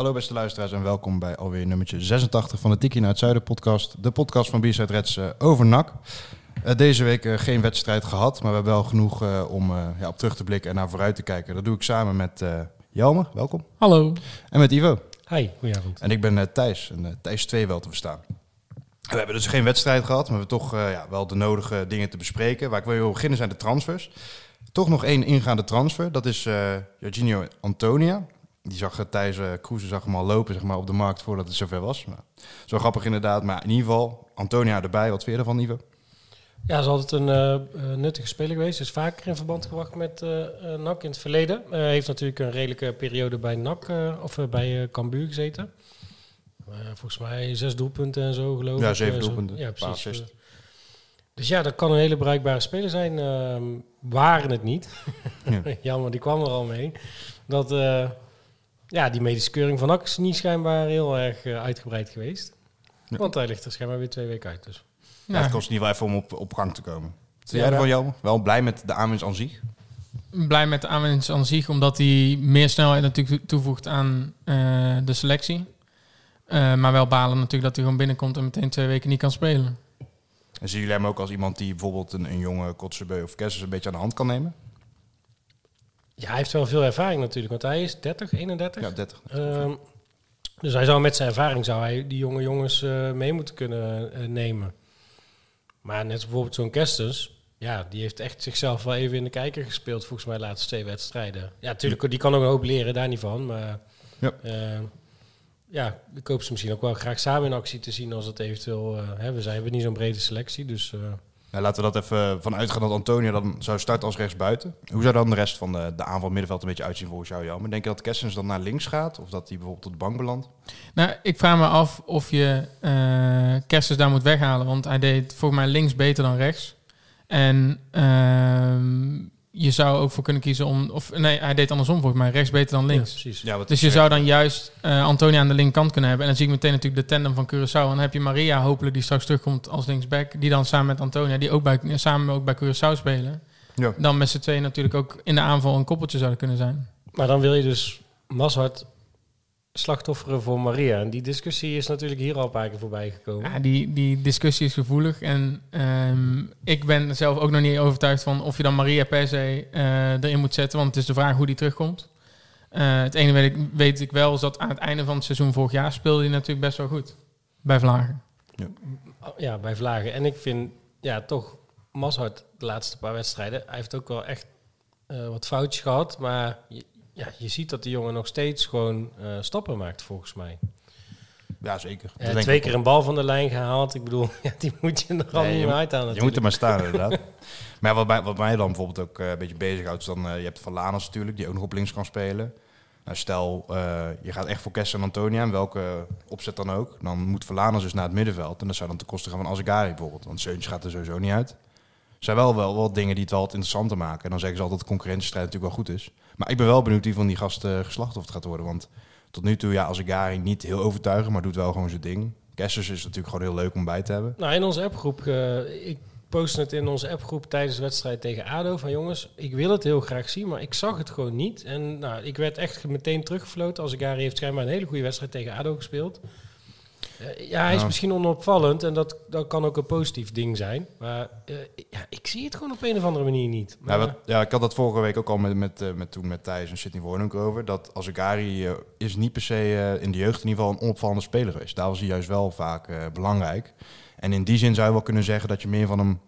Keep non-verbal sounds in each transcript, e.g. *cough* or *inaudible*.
Hallo beste luisteraars en welkom bij alweer nummertje 86 van de Tiki naar het Zuiden podcast. De podcast van B-Side Reds eh, over NAC. Eh, deze week eh, geen wedstrijd gehad, maar we hebben wel genoeg eh, om eh, ja, op terug te blikken en naar vooruit te kijken. Dat doe ik samen met eh Jelmer, welkom. Hallo. En met Ivo. Hi, goedenavond. En ik ben Thijs, en Thijs 2 wel te verstaan. We hebben dus geen wedstrijd gehad, maar we hebben toch eh, ja, wel de nodige dingen te bespreken. Waar ik wil beginnen zijn de transfers. Toch nog één ingaande transfer, dat is eh Jorginho Antonia. Die zag eh, Thijs uh, Kroes zag hem al lopen zeg maar, op de markt voordat het zover was. Nou, zo grappig inderdaad, maar in ieder geval Antonia erbij. Wat vind je ervan, Ivo? Ja, hij is altijd een eh, eh, nuttige speler geweest. Is vaker in verband gebracht met eh, NAC in het verleden. Eh heeft natuurlijk een redelijke periode bij NAC of bij Cambuur gezeten. Volgens mij zes doelpunten en zo geloof ik. Ja, zeven zo- doelpunten, Ja, precies. Dus ja, dat kan een hele bruikbare speler zijn. Ehm, waren het niet. Ja. *laughs* Jammer, die kwam er al mee. Dat ja, die medische keuring van NAC is niet schijnbaar heel erg eh, uitgebreid geweest. Ja. Want hij ligt er schijnbaar weer twee weken uit. Dus. Ja, het kost in ieder geval even om op, op gang te komen. Ja, jij. Jelmer? Wel blij met de aanwinst aan zich? blij met de aanwinst aan zich, omdat hij meer snelheid natuurlijk toevoegt aan eh, de selectie. Eh, maar wel balen natuurlijk dat hij gewoon binnenkomt en meteen twee weken niet kan spelen. En zien jullie hem ook als iemand die bijvoorbeeld een, een jonge Kotzebue of Kessers een beetje aan de hand kan nemen? Ja, hij heeft wel veel ervaring natuurlijk, want hij is 30, 31. Ja, 30. Ehm, dus hij zou met zijn ervaring zou hij die jonge jongens eh, mee moeten kunnen eh, nemen. Maar net bijvoorbeeld zo'n Kerstens, ja, die heeft echt zichzelf wel even in de kijker gespeeld, volgens mij de laatste twee wedstrijden. Ja, natuurlijk, die kan ook een hoop leren, daar niet van. Maar Ja. eh, ja, ik hoop ze misschien ook wel graag samen in actie te zien als het eventueel... hè, we zijn, niet zo'n brede selectie, dus... eh, Nou, laten we dat even van uitgaan dat Antonio dan zou starten als rechtsbuiten. Hoe zou dan de rest van de, de aanval middenveld een beetje uitzien volgens jou, Jan? Denk je dat Kessens dan naar links gaat? Of dat hij bijvoorbeeld op de bank belandt? Nou, ik vraag me af of je eh Kerstens daar moet weghalen, want hij deed volgens mij links beter dan rechts. En ehm, je zou ook voor kunnen kiezen om, of nee, hij deed andersom volgens mij, rechts beter dan links. Ja, precies. Ja, wat Dus je zou dan juist eh Antonia aan de linkerkant kunnen hebben. En dan zie ik meteen natuurlijk de tandem van Curaçao. En dan heb je Maria hopelijk die straks terugkomt als linksback. Die dan samen met Antonia, die ook bij, samen ook bij Curaçao spelen. Ja. Dan met z'n tweeën natuurlijk ook in de aanval een koppeltje zouden kunnen zijn. Maar dan wil je dus Mazhart slachtofferen voor Maria. En die discussie is natuurlijk hier al een paar keer voorbij gekomen. Ja, die, die discussie is gevoelig. En ehm, ik ben zelf ook nog niet overtuigd van of je dan Maria per se eh, erin moet zetten. Want het is de vraag hoe die terugkomt. Eh, het ene weet ik, weet ik wel, is dat aan het einde van het seizoen vorig jaar speelde hij natuurlijk best wel goed. Bij Vlagen. Ja, bij Vlagen. En ik vind, ja, toch Mazhart de laatste paar wedstrijden. Hij heeft ook wel echt eh, wat foutjes gehad. Maar je, ja, je ziet dat die jongen nog steeds gewoon eh, stappen maakt, volgens mij. Ja, zeker. Ik twee keer een bal van de lijn gehaald. Ik bedoel, *laughs* ja, die moet je er al Nee, niet meer uit aan Je moet er maar staan, inderdaad. *laughs* maar wat mij, wat mij dan bijvoorbeeld ook eh, een beetje bezighoudt, is dan, je hebt Van Lanas natuurlijk, die ook nog op links kan spelen. Nou, stel, je gaat echt voor Kess en Antonia, en welke opzet dan ook. Dan moet Verlanas dus naar het middenveld. En dat zou dan ten koste gaan van Azegari bijvoorbeeld. Want Seuntjes gaat er sowieso niet uit. Zijn wel, wel wat dingen die het wel wat interessanter maken. En dan zeggen ze altijd dat de concurrentiestrijd natuurlijk wel goed is. Maar ik ben wel benieuwd wie van die gasten geslachtofferd gaat worden. Want tot nu toe, ja, Azegari niet heel overtuigend, maar doet wel gewoon zijn ding. Kessers is natuurlijk gewoon heel leuk om bij te hebben. Nou, in onze appgroep, eh, ik postte het in onze appgroep tijdens de wedstrijd tegen ADO. Van jongens, ik wil het heel graag zien, maar ik zag het gewoon niet. En nou, ik werd echt meteen teruggefloten. Als Gary heeft schijnbaar een hele goede wedstrijd tegen ADO gespeeld. Ja, hij is misschien onopvallend en dat, dat kan ook een positief ding zijn. Maar eh, ja, ik zie het gewoon op een of andere manier niet. Maar, Ja, wat, ja, ik had dat vorige week ook al met, met, eh, met, toen met Thijs en Sidney Warnock over. Dat Azegari eh is niet per se in de jeugd in ieder geval een onopvallende speler geweest. Daar was hij juist wel vaak belangrijk. En in die zin zou je wel kunnen zeggen dat je meer van hem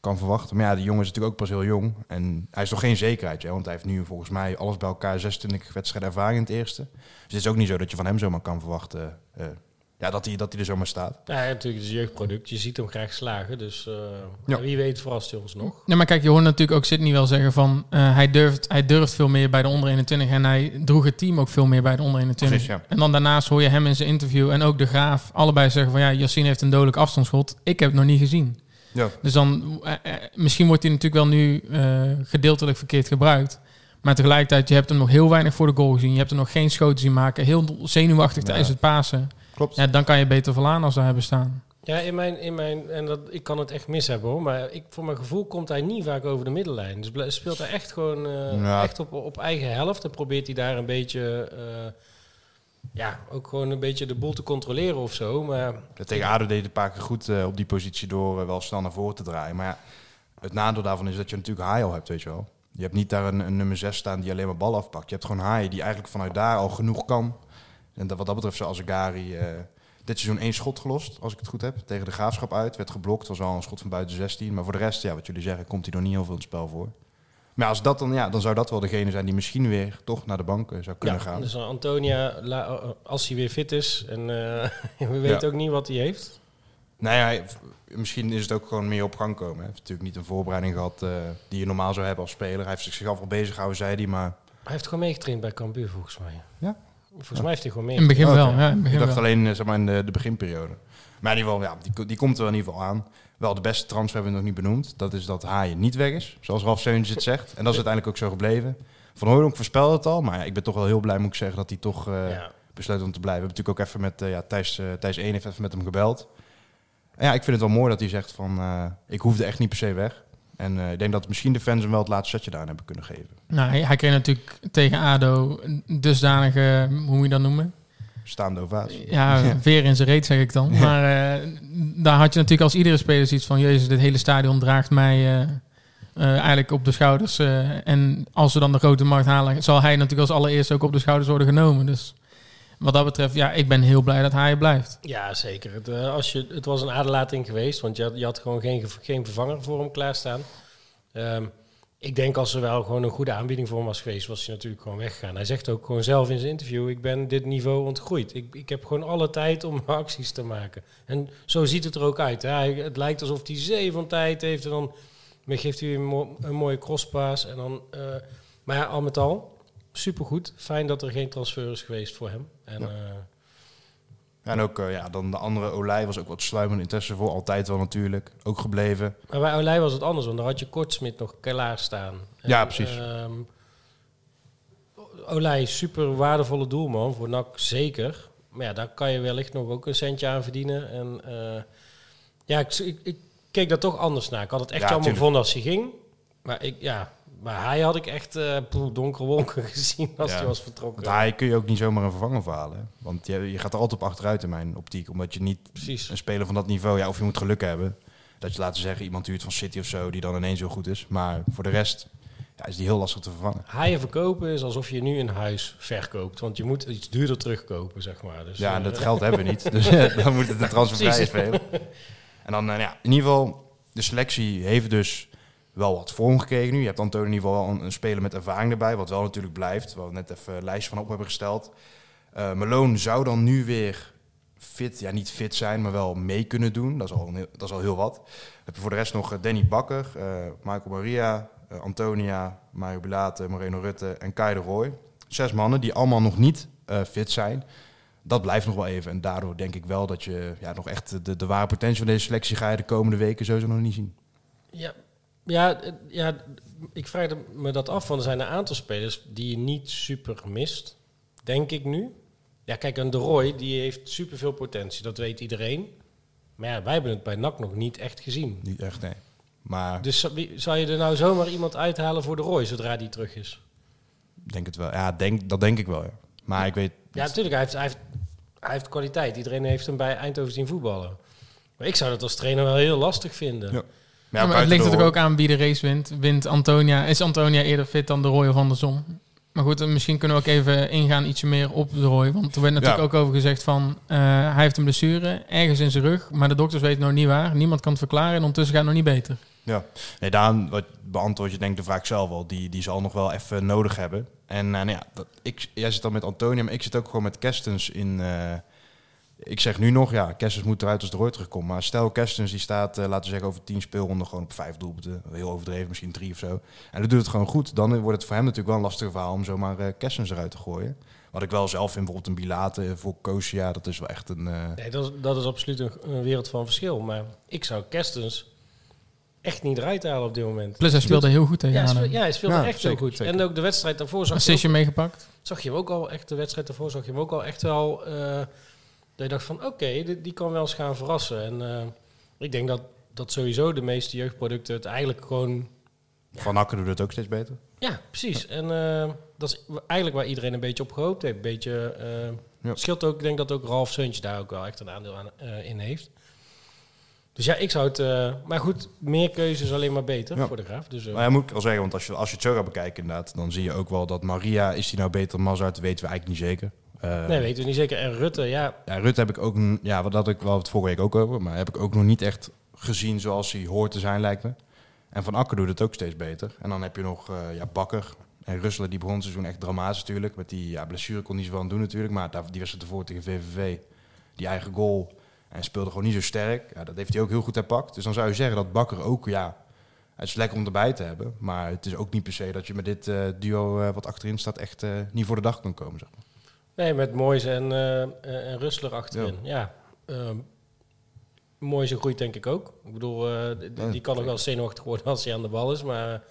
kan verwachten. Maar ja, die jongen is natuurlijk ook pas heel jong. En hij is toch geen zekerheid, hè? want hij heeft nu volgens mij alles bij elkaar 26 wedstrijden ervaring in het eerste. Dus het is ook niet zo dat je van hem zomaar kan verwachten ja, dat hij dat hij er zomaar staat. Ja, natuurlijk, het is een jeugdproduct. Je ziet hem graag slagen. Dus eh, Ja. wie weet verrast hij ons nog. Nee, maar kijk, je hoort natuurlijk ook Sydney wel zeggen van... eh, hij, durft, hij durft veel meer bij de onder 21 en hij droeg het team ook veel meer bij de onder 21. Precies, ja. En dan daarnaast hoor je hem in zijn interview en ook de Graaf allebei zeggen van... ja, Yassine heeft een dodelijk afstandsschot. Ik heb het nog niet gezien. Ja. Dus dan, eh, misschien wordt hij natuurlijk wel nu eh, gedeeltelijk verkeerd gebruikt. Maar tegelijkertijd, je hebt hem nog heel weinig voor de goal gezien. Je hebt hem nog geen schoten zien maken. Heel zenuwachtig Ja. tijdens het Pasen. Klopt. Ja, dan kan je beter Verlaan als daar hebben staan. Ja, in mijn, in mijn, en dat, ik kan het echt mis hebben hoor, maar ik, voor mijn gevoel komt hij niet vaak over de middellijn. Dus speelt hij echt gewoon eh, Ja. echt op, op eigen helft en probeert hij daar een beetje, eh, ja, ook gewoon een beetje de boel te controleren of zo. Maar Ja, Tegen ADO deed het een paar keer goed eh, op die positie door wel snel naar voren te draaien. Maar ja, het nadeel daarvan is dat je natuurlijk Haai al hebt, weet je wel. Je hebt niet daar een, een nummer 6 staan die alleen maar bal afpakt. Je hebt gewoon Haai die eigenlijk vanuit daar al genoeg kan. En dat, wat dat betreft, zoals Agari eh dit seizoen één schot gelost, als ik het goed heb. Tegen de graafschap uit, werd geblokt. was wel een schot van buiten 16. Maar voor de rest, ja, wat jullie zeggen, komt hij nog niet heel veel in het spel voor. Maar als dat dan, ja, dan zou dat wel degene zijn die misschien weer toch naar de bank zou kunnen ja, gaan. dus Antonia, als hij weer fit is en eh, *laughs* we weten ook niet wat hij heeft. Nou ja, misschien is het ook gewoon meer op gang komen. Hij heeft natuurlijk niet een voorbereiding gehad eh, die je normaal zou hebben als speler. Hij heeft zichzelf al bezig gehouden, zei hij, maar... Hij heeft gewoon meegetraind bij Cambuur volgens mij. Ja? Volgens mij heeft hij gewoon In het begin Oh, wel. Ja, in het Ik begin dacht wel. alleen eh, zeg maar in de, de beginperiode. Maar in ieder geval, ja, die, die komt er wel in ieder geval aan. Wel, de beste transfer hebben we nog niet benoemd. Dat is dat Haaien niet weg is, zoals Ralf Seuntjes het zegt. En dat is uiteindelijk ook zo gebleven. Van Hooydonk voorspelde het al, maar ja, ik ben toch wel heel blij, moet ik zeggen, dat hij toch eh, Ja. besloot om te blijven. We hebben natuurlijk ook even met, eh, ja, Thijs, eh, Thijs 1 heeft even met hem gebeld. En ja, ik vind het wel mooi dat hij zegt van, eh, ik hoefde echt niet per se weg. En eh, ik denk dat misschien de fans hem wel het laatste setje daar hebben kunnen geven. Nou, hij, hij kreeg natuurlijk tegen ADO een dusdanige, hoe moet je dat noemen? Staande ovatie. Ja, *laughs* weer in zijn reet zeg ik dan. Maar eh, daar had je natuurlijk als iedere speler zoiets van... Jezus, dit hele stadion draagt mij eh, eigenlijk op de schouders. en als we dan de grote markt halen... zal hij natuurlijk als allereerste ook op de schouders worden genomen. Dus wat dat betreft, ja, ik ben heel blij dat hij blijft. Ja, zeker. Het, eh, als je, het was een aderlating geweest, want je had, je had gewoon geen, geen vervanger voor hem klaarstaan. Ehm ik denk als er wel gewoon een goede aanbieding voor hem was geweest, was hij natuurlijk gewoon weggegaan. Hij zegt ook gewoon zelf in zijn interview, ik ben dit niveau ontgroeid. Ik, ik heb gewoon alle tijd om *laughs* acties te maken. En zo ziet het er ook uit. Hè. Het lijkt alsof hij zee van tijd heeft en dan geeft hij een mooie crosspaas. En dan, eh, maar ja, al met al, supergoed. Fijn dat er geen transfer is geweest voor hem. En, Ja. eh, En ook eh, ja, dan de andere Olij was ook wat sluimende interesse voor. Altijd wel natuurlijk. Ook gebleven. Maar bij Olij was het anders, want daar had je Kortsmit nog klaar staan. En, Ja, precies. ehm, Olij, super waardevolle doelman, voor NAC zeker. Maar ja, daar kan je wellicht nog ook een centje aan verdienen. En eh, ja, ik, ik, ik keek daar toch anders naar. Ik had het echt Ja, jammer gevonden als hij ging. Maar ik, ja, maar hij had ik echt poeh, donkere wolken *laughs* gezien als Ja. hij was vertrokken. Want hij kun je ook niet zomaar een vervanger voor halen. hè. Want je, je gaat er altijd op achteruit in mijn optiek. Omdat je niet Precies. een speler van dat niveau... Ja, of je moet geluk hebben. Dat je laten zeggen iemand huurt van City of zo... die dan ineens zo goed is. Maar voor de rest ja, is die heel lastig te vervangen. Haaien verkopen is alsof je nu een huis verkoopt. Want je moet iets duurder terugkopen, zeg maar. Dus, Ja, en eh, dat geld hebben we niet. *laughs* Dus eh, dan moet het de transfervrij spelen. En dan, ja, in ieder geval... De selectie heeft dus wel wat vorm gekregen nu. Je hebt Antonio in ieder geval een, een speler met ervaring erbij. Wat wel natuurlijk blijft. Waar we net even een lijstje van op hebben gesteld. Eh Malone zou dan nu weer fit, ja niet fit zijn, maar wel mee kunnen doen. Dat is al, heel, dat is al heel wat. Dan heb je voor de rest nog eh, Danny Bakker, eh, Michael Maria, Antonia, Mario Bilate, Moreno Rutte en Kai de Roy. Zes mannen die allemaal nog niet fit zijn. Dat blijft nog wel even. En daardoor denk ik wel dat je ja, nog echt de, de ware potentie van deze selectie ga je de komende weken sowieso nog niet zien. Ja, ja, eh, ja, ik vraag me dat af, want er zijn een aantal spelers die je niet super mist, denk ik nu. Ja, kijk, een De Roy, die heeft superveel potentie, dat weet iedereen. Maar ja, wij hebben het bij NAC nog niet echt gezien. Niet echt, nee. Maar Dus zou- je er nou zomaar iemand uithalen voor De Roy, zodra die terug is? ik denk het wel. Ja, denk, dat denk ik wel, ja. Maar ik weet... Ja, natuurlijk, hij heeft, hij, heeft, hij heeft kwaliteit. Iedereen heeft hem bij Eindhoven zien voetballen. Maar ik zou dat als trainer wel heel lastig vinden. Ja. Ja, maar het ligt natuurlijk ook aan wie de race wint. Wint Antonia, is Antonia eerder fit dan de Roy of andersom? Maar goed, eh, misschien kunnen we ook even ingaan ietsje meer op de Roy. Want er werd natuurlijk Ja. ook over gezegd van... eh, hij heeft een blessure, ergens in zijn rug. Maar de dokters weten nog niet waar. Niemand kan het verklaren en ondertussen gaat het nog niet beter. Ja, nee, Daan, wat beantwoord je denk de vraag zelf al. Die, die zal nog wel even nodig hebben. En eh, nou ja, dat, ik, jij zit dan met Antonia, maar ik zit ook gewoon met Kerstens in, ik zeg nu nog, ja, Kessens moet eruit als er ooit terugkomt. Maar stel Kessens die staat, eh, laten we zeggen, over tien speelronden gewoon op vijf doelpunten. Heel overdreven, misschien drie of zo. En dan doet het gewoon goed. Dan wordt het voor hem natuurlijk wel een lastig verhaal om zomaar eh Kessens eruit te gooien. Wat ik wel zelf vind, bijvoorbeeld een Bilate voor Kosia, dat is wel echt een... eh, Nee, dat, is- dat is absoluut een, een wereld van verschil. Maar ik zou Kerstens echt niet eruit halen op dit moment. Plus hij speelde heel goed tegen Ja, hij speelde, ja, hij speelde Ja, echt zeker, heel goed. zeker. En ook de wedstrijd daarvoor zag je, Assistje ook, meegepakt. zag je hem ook al echt, de wedstrijd daarvoor zag je hem ook al echt wel, eh, dat je dacht van oké, die, die kan wel eens gaan verrassen. En eh, ik denk dat, dat sowieso de meeste jeugdproducten het eigenlijk gewoon Van Akker doet het ook steeds beter. Ja, precies. En eh, dat is eigenlijk waar iedereen een beetje op gehoopt heeft. Een beetje, Ja. scheelt ook, ik denk dat ook Ralf Seuntje daar ook wel echt een aandeel aan, in heeft. Dus ja, ik zou het... maar goed, meer keuze is alleen maar beter voor de graaf. Dus, Maar ja, moet ik al zeggen, want als je, als je het zo gaat bekijken inderdaad, dan zie je ook wel dat Maria, is die nou beter dan Mazart, weten we eigenlijk niet zeker. Eh, nee, weten we niet zeker. En Rutte, ja, Ja, Rutte heb ik ook, ja, wat had ik wel het vorige week ook over, maar heb ik ook nog niet echt gezien zoals hij hoort te zijn, lijkt me. En Van Akker doet het ook steeds beter. En dan heb je nog eh, ja, Bakker en Russelen, die begon het seizoen echt dramatisch natuurlijk. Met die ja, blessure kon niet zoveel aan doen natuurlijk, maar daar, die wedstrijd ervoor tegen VVV, die eigen goal, en speelde gewoon niet zo sterk. Ja, dat heeft hij ook heel goed herpakt. Dus dan zou je zeggen dat Bakker ook, ja, het is lekker om erbij te hebben. Maar het is ook niet per se dat je met dit eh, duo wat achterin staat echt niet voor de dag kan komen, zeg maar. Nee, met Moois en, eh, en Rustler achterin. Ja, ehm Moois groeit denk ik ook. Ik bedoel, eh, Ja, die kan nog wel zenuwachtig worden als hij aan de bal is. Maar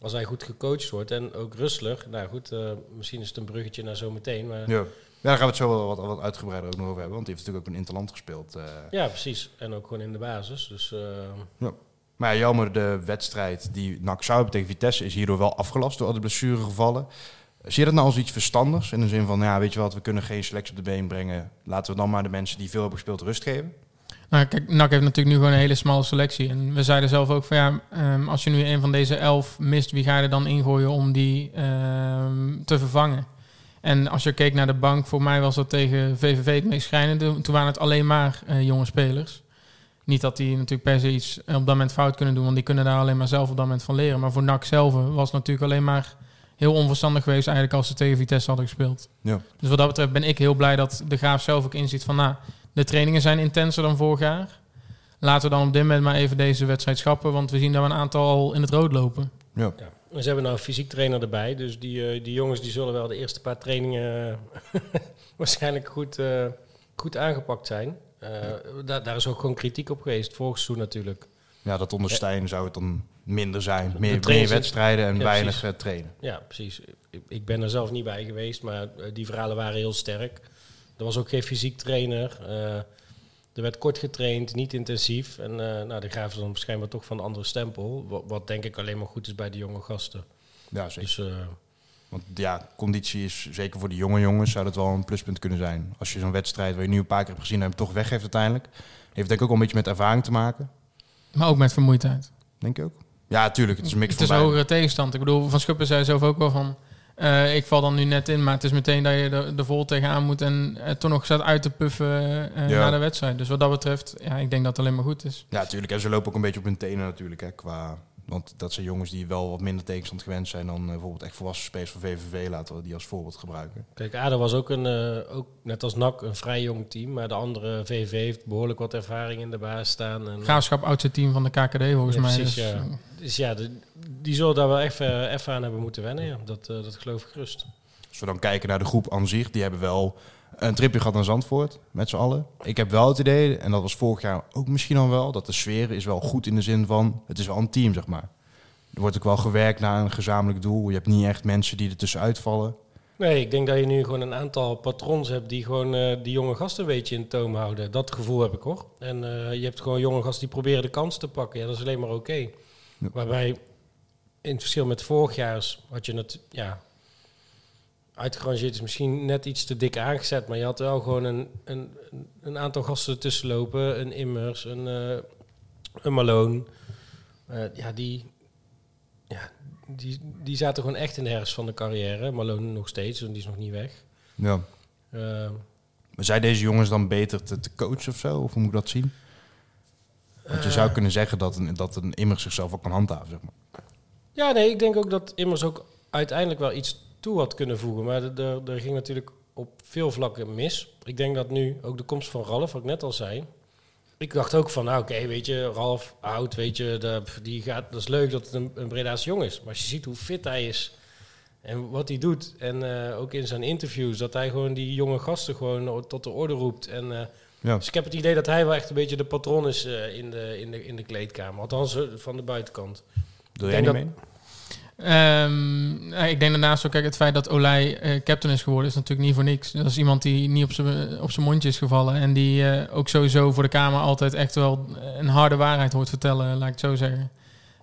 als hij goed gecoacht wordt en ook Rustler... Nou goed, misschien is het een bruggetje naar zometeen. Maar Ja. ja, daar gaan we het zo wel wat, wat uitgebreider ook nog over hebben. Want die heeft natuurlijk ook een interland gespeeld. Ja, precies. En ook gewoon in de basis. Dus eh, Maar ja, jammer, de wedstrijd die NAC zou hebben tegen Vitesse is hierdoor wel afgelast door al die blessuregevallen. Zie je dat nou als iets verstandigs? In de zin van, ja, weet je wat, we kunnen geen selectie op de been brengen. Laten we dan maar de mensen die veel hebben gespeeld rust geven. Nou, kijk, NAC heeft natuurlijk nu gewoon een hele smalle selectie. En we zeiden zelf ook van ja, ehm, als je nu een van deze elf mist, wie ga je er dan ingooien om die ehm, te vervangen? En als je keek naar de bank, voor mij was dat tegen VVV het meest schrijnende. Toen waren het alleen maar eh, jonge spelers. Niet dat die natuurlijk per se iets op dat moment fout kunnen doen, want die kunnen daar alleen maar zelf op dat moment van leren. Maar voor NAC zelf was natuurlijk alleen maar heel onverstandig geweest eigenlijk als ze tegen Vitesse hadden gespeeld. Ja. Dus wat dat betreft ben ik heel blij dat de Graaf zelf ook inziet van... nou, de trainingen zijn intenser dan vorig jaar. Laten we dan op dit moment maar even deze wedstrijd schappen... want we zien dat we een aantal al in het rood lopen. Ja. ja. Ze hebben nou een fysiek trainer erbij. Dus die, eh, die jongens die zullen wel de eerste paar trainingen eh, *laughs* waarschijnlijk goed, eh, goed aangepakt zijn. Eh, daar, daar is ook gewoon kritiek op geweest. Vorig seizoen natuurlijk. ja, dat onder Stijn zou het dan minder zijn. Meer, meer wedstrijden en Ja, weinig precies. eh, trainen. Ja, precies. Ik, ik ben er zelf niet bij geweest, maar eh, die verhalen waren heel sterk. Er was ook geen fysiek trainer. eh, er werd kort getraind, niet intensief. En eh, nou, de gaven ze dan schijnbaar toch van een andere stempel. Wat, wat denk ik alleen maar goed is bij de jonge gasten. Ja, zeker. Dus eh, Want ja, conditie is zeker voor de jonge jongens zou dat wel een pluspunt kunnen zijn. Als je zo'n wedstrijd waar je nu een paar keer hebt gezien en hem toch weggeeft uiteindelijk. Heeft denk ik ook wel een beetje met ervaring te maken. Maar ook met vermoeidheid. Denk ik ook. Ja, tuurlijk. Het is een mix Het is van een beide. hogere tegenstand. Ik bedoel, Van Schuppen zei zelf ook wel van... eh, ik val dan nu net in, maar het is meteen dat je er, er vol tegenaan moet... en eh, toch nog staat uit te puffen eh, Ja. na de wedstrijd. Dus wat dat betreft, ja, ik denk dat het alleen maar goed is. Ja, natuurlijk. En ze lopen ook een beetje op hun tenen natuurlijk. Hè, qua, want dat zijn jongens die wel wat minder tegenstand gewend zijn dan eh, bijvoorbeeld echt volwassen spelers van VVV. Laten we die als voorbeeld gebruiken. kijk, ADO was ook, een, eh, ook net als NAC een vrij jong team. Maar de andere VV heeft behoorlijk wat ervaring in de baas staan. En, Graafschap, oudste team van de KKD volgens Ja, mij. precies, dus, ja. eh, Dus ja, de- die zullen daar wel even, even aan hebben moeten wennen. Ja. Dat, eh, dat geloof ik gerust. Als we dan kijken naar de groep aan zich, die hebben wel een tripje gehad naar Zandvoort met z'n allen. Ik heb wel het idee, en dat was vorig jaar ook misschien al wel, dat de sfeer is wel goed in de zin van, het is wel een team, zeg maar. Er wordt ook wel gewerkt naar een gezamenlijk doel. Je hebt niet echt mensen die er tussenuit vallen. Nee, ik denk dat je nu gewoon een aantal patrons hebt die gewoon eh, die jonge gasten een beetje in toom houden. Dat gevoel heb ik hoor. En eh, je hebt gewoon jonge gasten die proberen de kans te pakken. Ja, dat is alleen maar oké. Waarbij in het verschil met vorig jaar had je het, ja, uitgerangeerd is misschien net iets te dik aangezet. Maar je had wel gewoon een, een, een aantal gasten ertussen lopen. Een Immers, een, eh een Malone. Eh, ja, die, ja die, die zaten gewoon echt in de herfst van de carrière. Malone nog steeds, want die is nog niet weg. Ja. Eh, Maar zijn deze jongens dan beter te, te coachen of zo? Of hoe moet ik dat zien? Want je zou kunnen zeggen dat een, dat een immer zichzelf ook kan handhaven, zeg maar. ja, nee, ik denk ook dat Immers ook uiteindelijk wel iets toe had kunnen voegen. Maar er- ging natuurlijk op veel vlakken mis. Ik denk dat nu ook de komst van Ralf, wat ik net al zei. Ik dacht ook van, nou oké, weet je, Ralf, oud, weet je, de, die gaat, dat is leuk dat het een, een Breda's jong is. Maar als je ziet hoe fit hij is en wat hij doet, en eh, ook in zijn interviews, dat hij gewoon die jonge gasten gewoon tot de orde roept. En, eh, Ja. Dus ik heb het idee dat hij wel echt een beetje de patron is eh, in, de, in, de, in de kleedkamer. Althans, van de buitenkant. Doe jij niet denk mee? Ehm, nou, ik denk daarnaast ook, kijk, het feit dat Olij eh, captain is geworden is natuurlijk niet voor niks. Dat is iemand die niet op zijn op zijn mondje is gevallen en die eh, ook sowieso voor de Kamer altijd echt wel een harde waarheid hoort vertellen, laat ik het zo zeggen.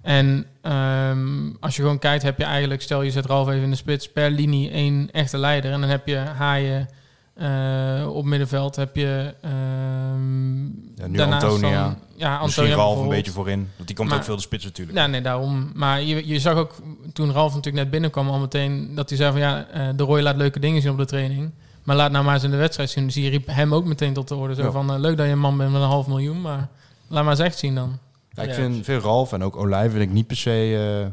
En ehm, als je gewoon kijkt, heb je eigenlijk, stel je zet Ralf even in de spits, per linie één echte leider. En dan heb je Haaien eh, op middenveld, heb je ehm Ja, nu Antonia. dan- ja, Misschien Antonia Ralf een beetje voorin. Want die komt Maar- ook veel de spits natuurlijk. Ja, nee, daarom. Maar je, je zag ook toen Ralf natuurlijk net binnenkwam al meteen dat hij zei van ja, eh, de Roy laat leuke dingen zien op de training. Maar laat nou maar eens in de wedstrijd zien. Dus je riep hem ook meteen tot de orde. Zo Ja. van eh, leuk dat je een man bent met een half miljoen, maar laat maar eens echt zien dan. Ja, ik vind, vind Ralf en ook Olij vind ik niet per se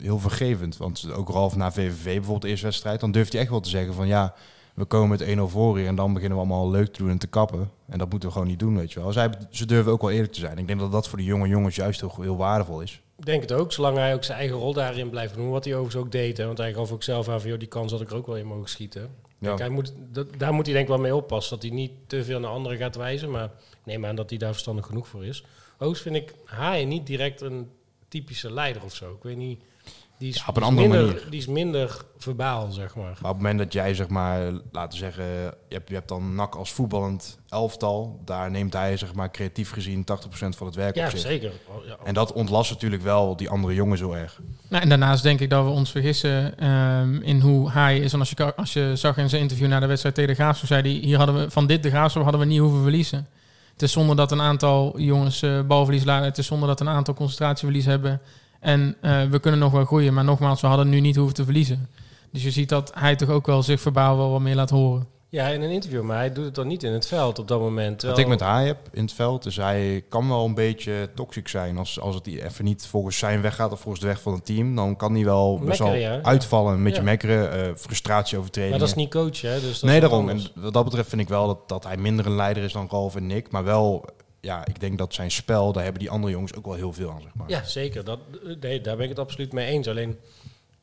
heel vergevend. Want ook Ralf na VVV bijvoorbeeld de eerste wedstrijd, dan durft hij echt wel te zeggen van ja, we komen met 1-0 voor hier en dan beginnen we allemaal leuk te doen en te kappen. En dat moeten we gewoon niet doen, weet je wel. Zij, ze durven ook wel eerlijk te zijn. Ik denk dat dat voor de jonge jongens juist heel, heel waardevol is. Ik denk het ook, zolang hij ook zijn eigen rol daarin blijft doen. Wat hij overigens ook deed. Hè, want hij gaf ook zelf aan van, joh, die kans had ik er ook wel in mogen schieten. Ja. Kijk, hij moet, dat, daar moet hij denk ik wel mee oppassen. Dat hij niet te veel naar anderen gaat wijzen. Maar ik neem aan dat hij daar verstandig genoeg voor is. Hoogst vind ik Haaien niet direct een typische leider of zo. Ik weet niet. Die is, Ja, op een andere minder, manier. Die is minder verbaal, zeg maar. Maar op het moment dat jij, zeg maar, laten we zeggen, je hebt, je hebt dan NAC als voetballend elftal. Daar neemt hij, zeg maar, creatief gezien 80% van het werk Ja, op zich. zeker. Oh, ja. En dat ontlast natuurlijk wel die andere jongens heel erg. Nou, en daarnaast denk ik dat we ons vergissen ehm, in hoe hij is. En als je, als je zag in zijn interview na de wedstrijd tegen de Graafschap, zei hij, hier hadden we van dit de Graafschap hadden we niet hoeven verliezen. Het is zonder dat een aantal jongens eh balverlies laten. Het is zonder dat een aantal concentratieverlies hebben. En eh, we kunnen nog wel groeien. Maar nogmaals, we hadden nu niet hoeven te verliezen. Dus je ziet dat hij toch ook wel zich verbaal wel wat meer laat horen. ja, in een interview. Maar hij doet het dan niet in het veld op dat moment. Wat ik met hij heb in het veld, is hij kan wel een beetje toxic zijn. Als, als het even niet volgens zijn weg gaat of volgens de weg van het team, dan kan hij wel best wel Mekkeren, ja. uitvallen. Een beetje Ja. mekkeren, eh, frustratie over Maar dat is niet coach, hè? Dus dat nee, daarom. En wat dat betreft vind ik wel dat, dat hij minder een leider is dan Ralf en Nick. Maar wel, ja, ik denk dat zijn spel, daar hebben die andere jongens ook wel heel veel aan, zeg maar. Ja, zeker. Dat, nee, daar ben ik het absoluut mee eens. Alleen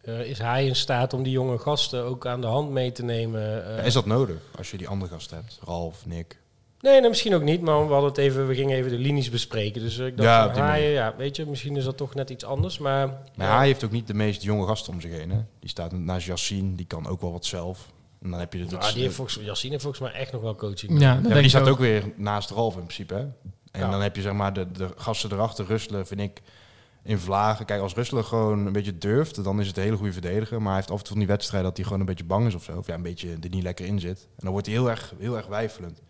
eh, is hij in staat om die jonge gasten ook aan de hand mee te nemen? eh? Ja, is dat nodig als je die andere gasten hebt? Ralf, Nick. Nee, nee, misschien ook niet. Maar we, hadden het even, we gingen even de linies bespreken. Dus ik dacht, Ja, van, Haaien, ja, weet je, misschien is dat toch net iets anders. Maar, Maar ja, hij heeft ook niet de meest jonge gasten om zich heen. Hè? Die staat naast Yassine, die kan ook wel wat zelf. En dan heb je de, nou, die heeft volgens, Yassine heeft volgens mij echt nog wel coaching. Ja, die staat ook. ook weer naast Ralf in principe. Hè? En Ja. dan heb je zeg maar de, de gasten erachter, Rustelen, vind ik, in Vlagen. Kijk, als Rustelen gewoon een beetje durft, dan is het een hele goede verdediger. Maar hij heeft af en toe van die wedstrijd dat hij gewoon een beetje bang is of zo. Of ja, een beetje er niet lekker in zit. En dan wordt hij heel erg, heel erg wijfelend.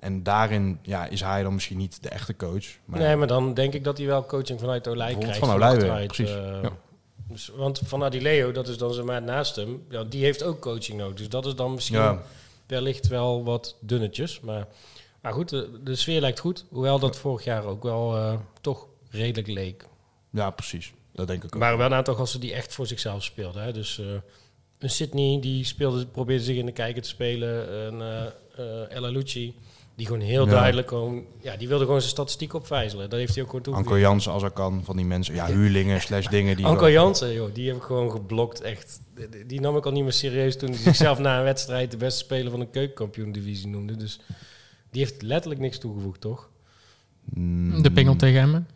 En daarin ja, is hij dan misschien niet de echte coach. Maar nee, maar dan denk ik dat hij wel coaching vanuit Olij krijgt. van Olij precies. eh, Ja. Dus, want van Adileo, dat is dan zeg maar naast hem, ja, die heeft ook coaching nodig. Dus dat is dan misschien ja, wellicht wel wat dunnetjes. Maar, maar goed, de, de sfeer lijkt goed. Hoewel dat vorig jaar ook wel eh, toch redelijk leek. ja, precies. Dat denk ik ook. waren wel een aantal gasten die echt voor zichzelf speelden. Hè. Dus eh, een Sydney, die speelde, probeerde zich in de kijker te spelen. Een eh, Ella Lucci, die gewoon heel Ja. duidelijk gewoon... Ja, die wilde gewoon zijn statistiek opvijzelen. Dat heeft hij ook gewoon Anko toegegeven. Jansen als er kan, van die mensen. Ja, huurlingen slash dingen die... Anko Jansen, joh, die heb ik gewoon geblokt. Echt. Die- nam ik al niet meer serieus toen hij *laughs* zichzelf na een wedstrijd de beste speler van de keukenkampioen-divisie noemde. Dus die heeft letterlijk niks toegevoegd, toch? Mm, De pingel tegen hem.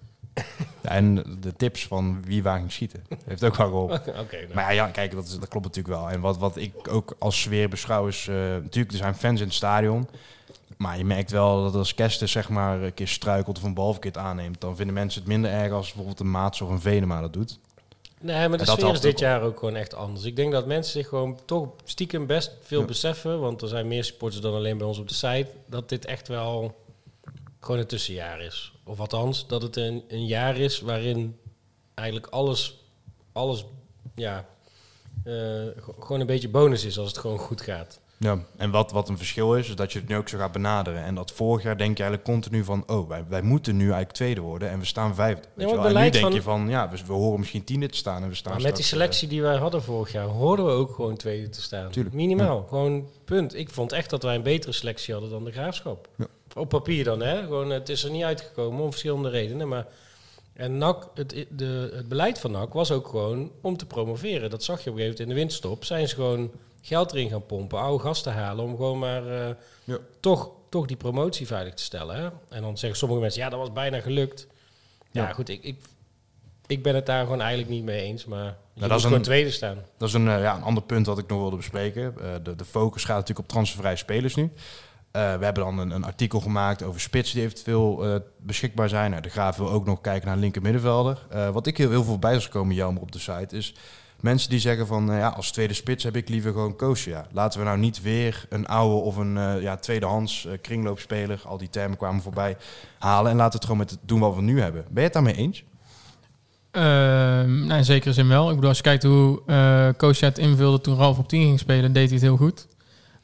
ja, en de tips van wie waar ging schieten. Heeft ook wel geholpen. *laughs* Oké, nou. Maar ja, kijk, dat, is, dat klopt natuurlijk wel. En wat, wat ik ook als sfeer beschouw is... eh, natuurlijk, er zijn fans in het stadion. Maar je merkt wel dat als Kester zeg maar een keer struikelt of een bal verkeerd aanneemt... dan vinden mensen het minder erg als bijvoorbeeld een Maats of een Venema dat doet. Nee, maar de dat sfeer is dit jaar ook gewoon echt anders. Ik denk dat mensen zich gewoon toch stiekem best veel Ja. beseffen, want er zijn meer supporters dan alleen bij ons op de site, dat dit echt wel gewoon een tussenjaar is. Of althans, dat het een, een jaar is waarin eigenlijk alles, alles ja, eh, gewoon een beetje bonus is als het gewoon goed gaat. Ja, en wat, wat een verschil is, is dat je het nu ook zo gaat benaderen. En dat vorig jaar denk je eigenlijk continu van, oh, wij, wij moeten nu eigenlijk tweede worden en we staan vijfde. Weet maar je het wel? En nu denk van- je van, ja, we, we horen misschien tiende te staan en we staan Maar met die straks, eh, selectie die wij hadden vorig jaar, hoorden we ook gewoon tweede te staan. Tuurlijk, Minimaal, gewoon punt. Ik vond echt dat wij een betere selectie hadden dan de Graafschap. Ja. Op papier dan, hè. Gewoon, het is er niet uitgekomen om verschillende redenen, maar... En NAC, het, de, het beleid van NAC was ook gewoon om te promoveren. Dat zag je op een gegeven moment in de winststop. Zijn ze gewoon geld erin gaan pompen, oude gasten halen... om gewoon maar eh, Ja. toch, toch die promotie veilig te stellen. Hè? En dan zeggen sommige mensen, ja, dat was bijna gelukt. Ja, Ja. goed, ik, ik, ik ben het daar gewoon eigenlijk niet mee eens. Maar je dat is gewoon een- tweede staan. Dat is een, eh, ja, een ander punt dat ik nog wilde bespreken. Eh, de, de focus gaat natuurlijk op transfervrije spelers nu. We hebben dan een, een artikel gemaakt over spits die eventueel beschikbaar zijn. Nou, de Graaf wil ook nog kijken naar een linker middenvelder. Wat ik heel, heel veel bij is gekomen, jammer op de site, is mensen die zeggen van... eh, ja, als tweede spits heb ik liever gewoon Koosja. Laten we nou niet weer een oude of een eh, ja, tweedehands eh, kringloopspeler... al die termen kwamen voorbij, halen. En laten we het gewoon met het doen wat we nu hebben. Ben je het daarmee eens? Ehm, nou, in zekere zin wel. Ik bedoel, als je kijkt hoe Koosja het invulde toen Ralf op 10 ging spelen, deed hij het heel goed.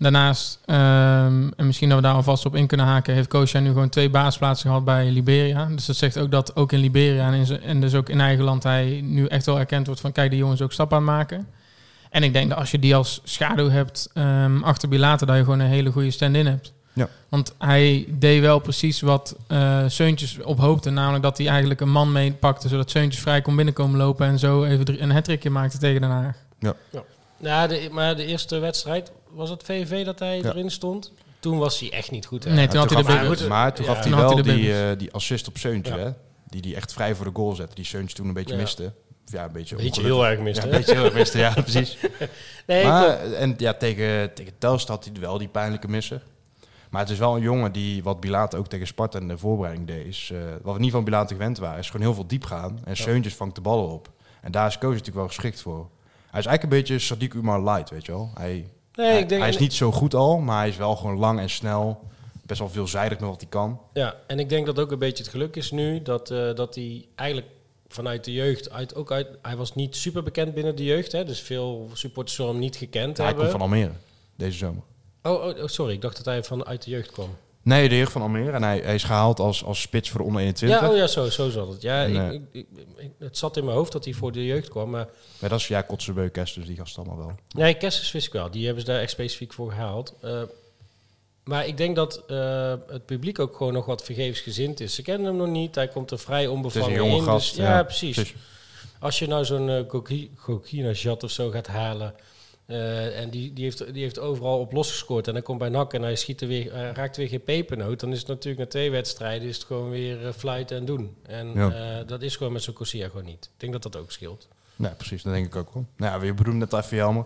Daarnaast, ehm, en misschien dat we daar alvast op in kunnen haken, heeft Koosja nu gewoon twee baasplaatsen gehad bij Liberia. Dus dat zegt ook dat ook in Liberia en, in zijn- en dus ook in eigen land hij nu echt wel erkend wordt van kijk, die jongens ook stappen aan het maken. En ik denk dat als je die als schaduw hebt ehm, achter Bilater, dat je gewoon een hele goede stand-in hebt. Ja. Want hij deed wel precies wat eh Seuntjes op hoopte. Namelijk dat hij eigenlijk een man meepakte... zodat Seuntjes vrij kon binnenkomen lopen... en zo even een hattrickje maakte tegen Den Haag. Ja, de, maar de eerste wedstrijd, was het VV dat hij Ja. erin stond? Toen was hij echt niet goed. Hè? Nee, toen had hij de Maar toen Ja. gaf hij Toen had wel hij die, eh, die assist op Seuntje, Ja. hè? Die die echt vrij voor de goal zette. Die Seuntje toen een beetje Ja. miste. Ja, een beetje, Beetje heel erg mist, Ja, een beetje heel erg miste, ja, *laughs* precies. *laughs* Nee, maar, en ja, tegen, tegen Telstar had hij wel die pijnlijke misser. Maar het is wel een jongen die, wat Bilater ook tegen Sparta in de voorbereiding deed, is, eh, wat we niet van Bilater gewend waren, is gewoon heel veel diep gaan. En Seuntjes vangt de ballen op. En daar is Koos natuurlijk wel geschikt voor. Hij is eigenlijk een beetje Sadiq Umar light, weet je wel. Hij, nee, hij, ik denk, hij is niet zo goed al, maar hij is wel gewoon lang en snel. Best wel veelzijdig met wat hij kan. Ja, en ik denk dat ook een beetje het geluk is nu dat, eh, dat hij eigenlijk vanuit de jeugd, uit, ook uit, hij was niet super bekend binnen de jeugd, hè, dus veel supporters zullen hem niet gekend hij hebben. komt van Almere, deze zomer. oh, oh, oh, sorry, ik dacht dat hij vanuit de jeugd kwam. Nee, de heer van Almere. En hij, hij is gehaald als, als spits voor de onder 21. Ja, oh ja, zo, zo zat het. Ja, En, ik, eh, ik, het zat in mijn hoofd dat hij voor de jeugd kwam, maar Ja, dat is ja, Kotzebeuk, dus die gast allemaal wel. Nee, Kessers wist ik wel. Die hebben ze daar echt specifiek voor gehaald. Eh, maar ik denk dat eh, het publiek ook gewoon nog wat vergeefsgezind is. Ze kennen hem nog niet. Hij komt er vrij Het is onbevangen in. gast. dus, ja, precies. precies. Als je nou zo'n uh, Gokina-jat of zo gaat halen... eh, en die, die, heeft, die heeft overal op losgescoord. En dan komt bij NAC en hij schiet er weer, eh, raakt weer geen pepernoot. Dan is het natuurlijk na twee wedstrijden is het gewoon weer eh, fluiten en doen. En Ja. eh, dat is gewoon met zo'n Corsia gewoon niet. Ik denk dat dat ook scheelt. Nee, precies. Dat denk ik ook wel. Nou ja, we bedoelen net even jammer.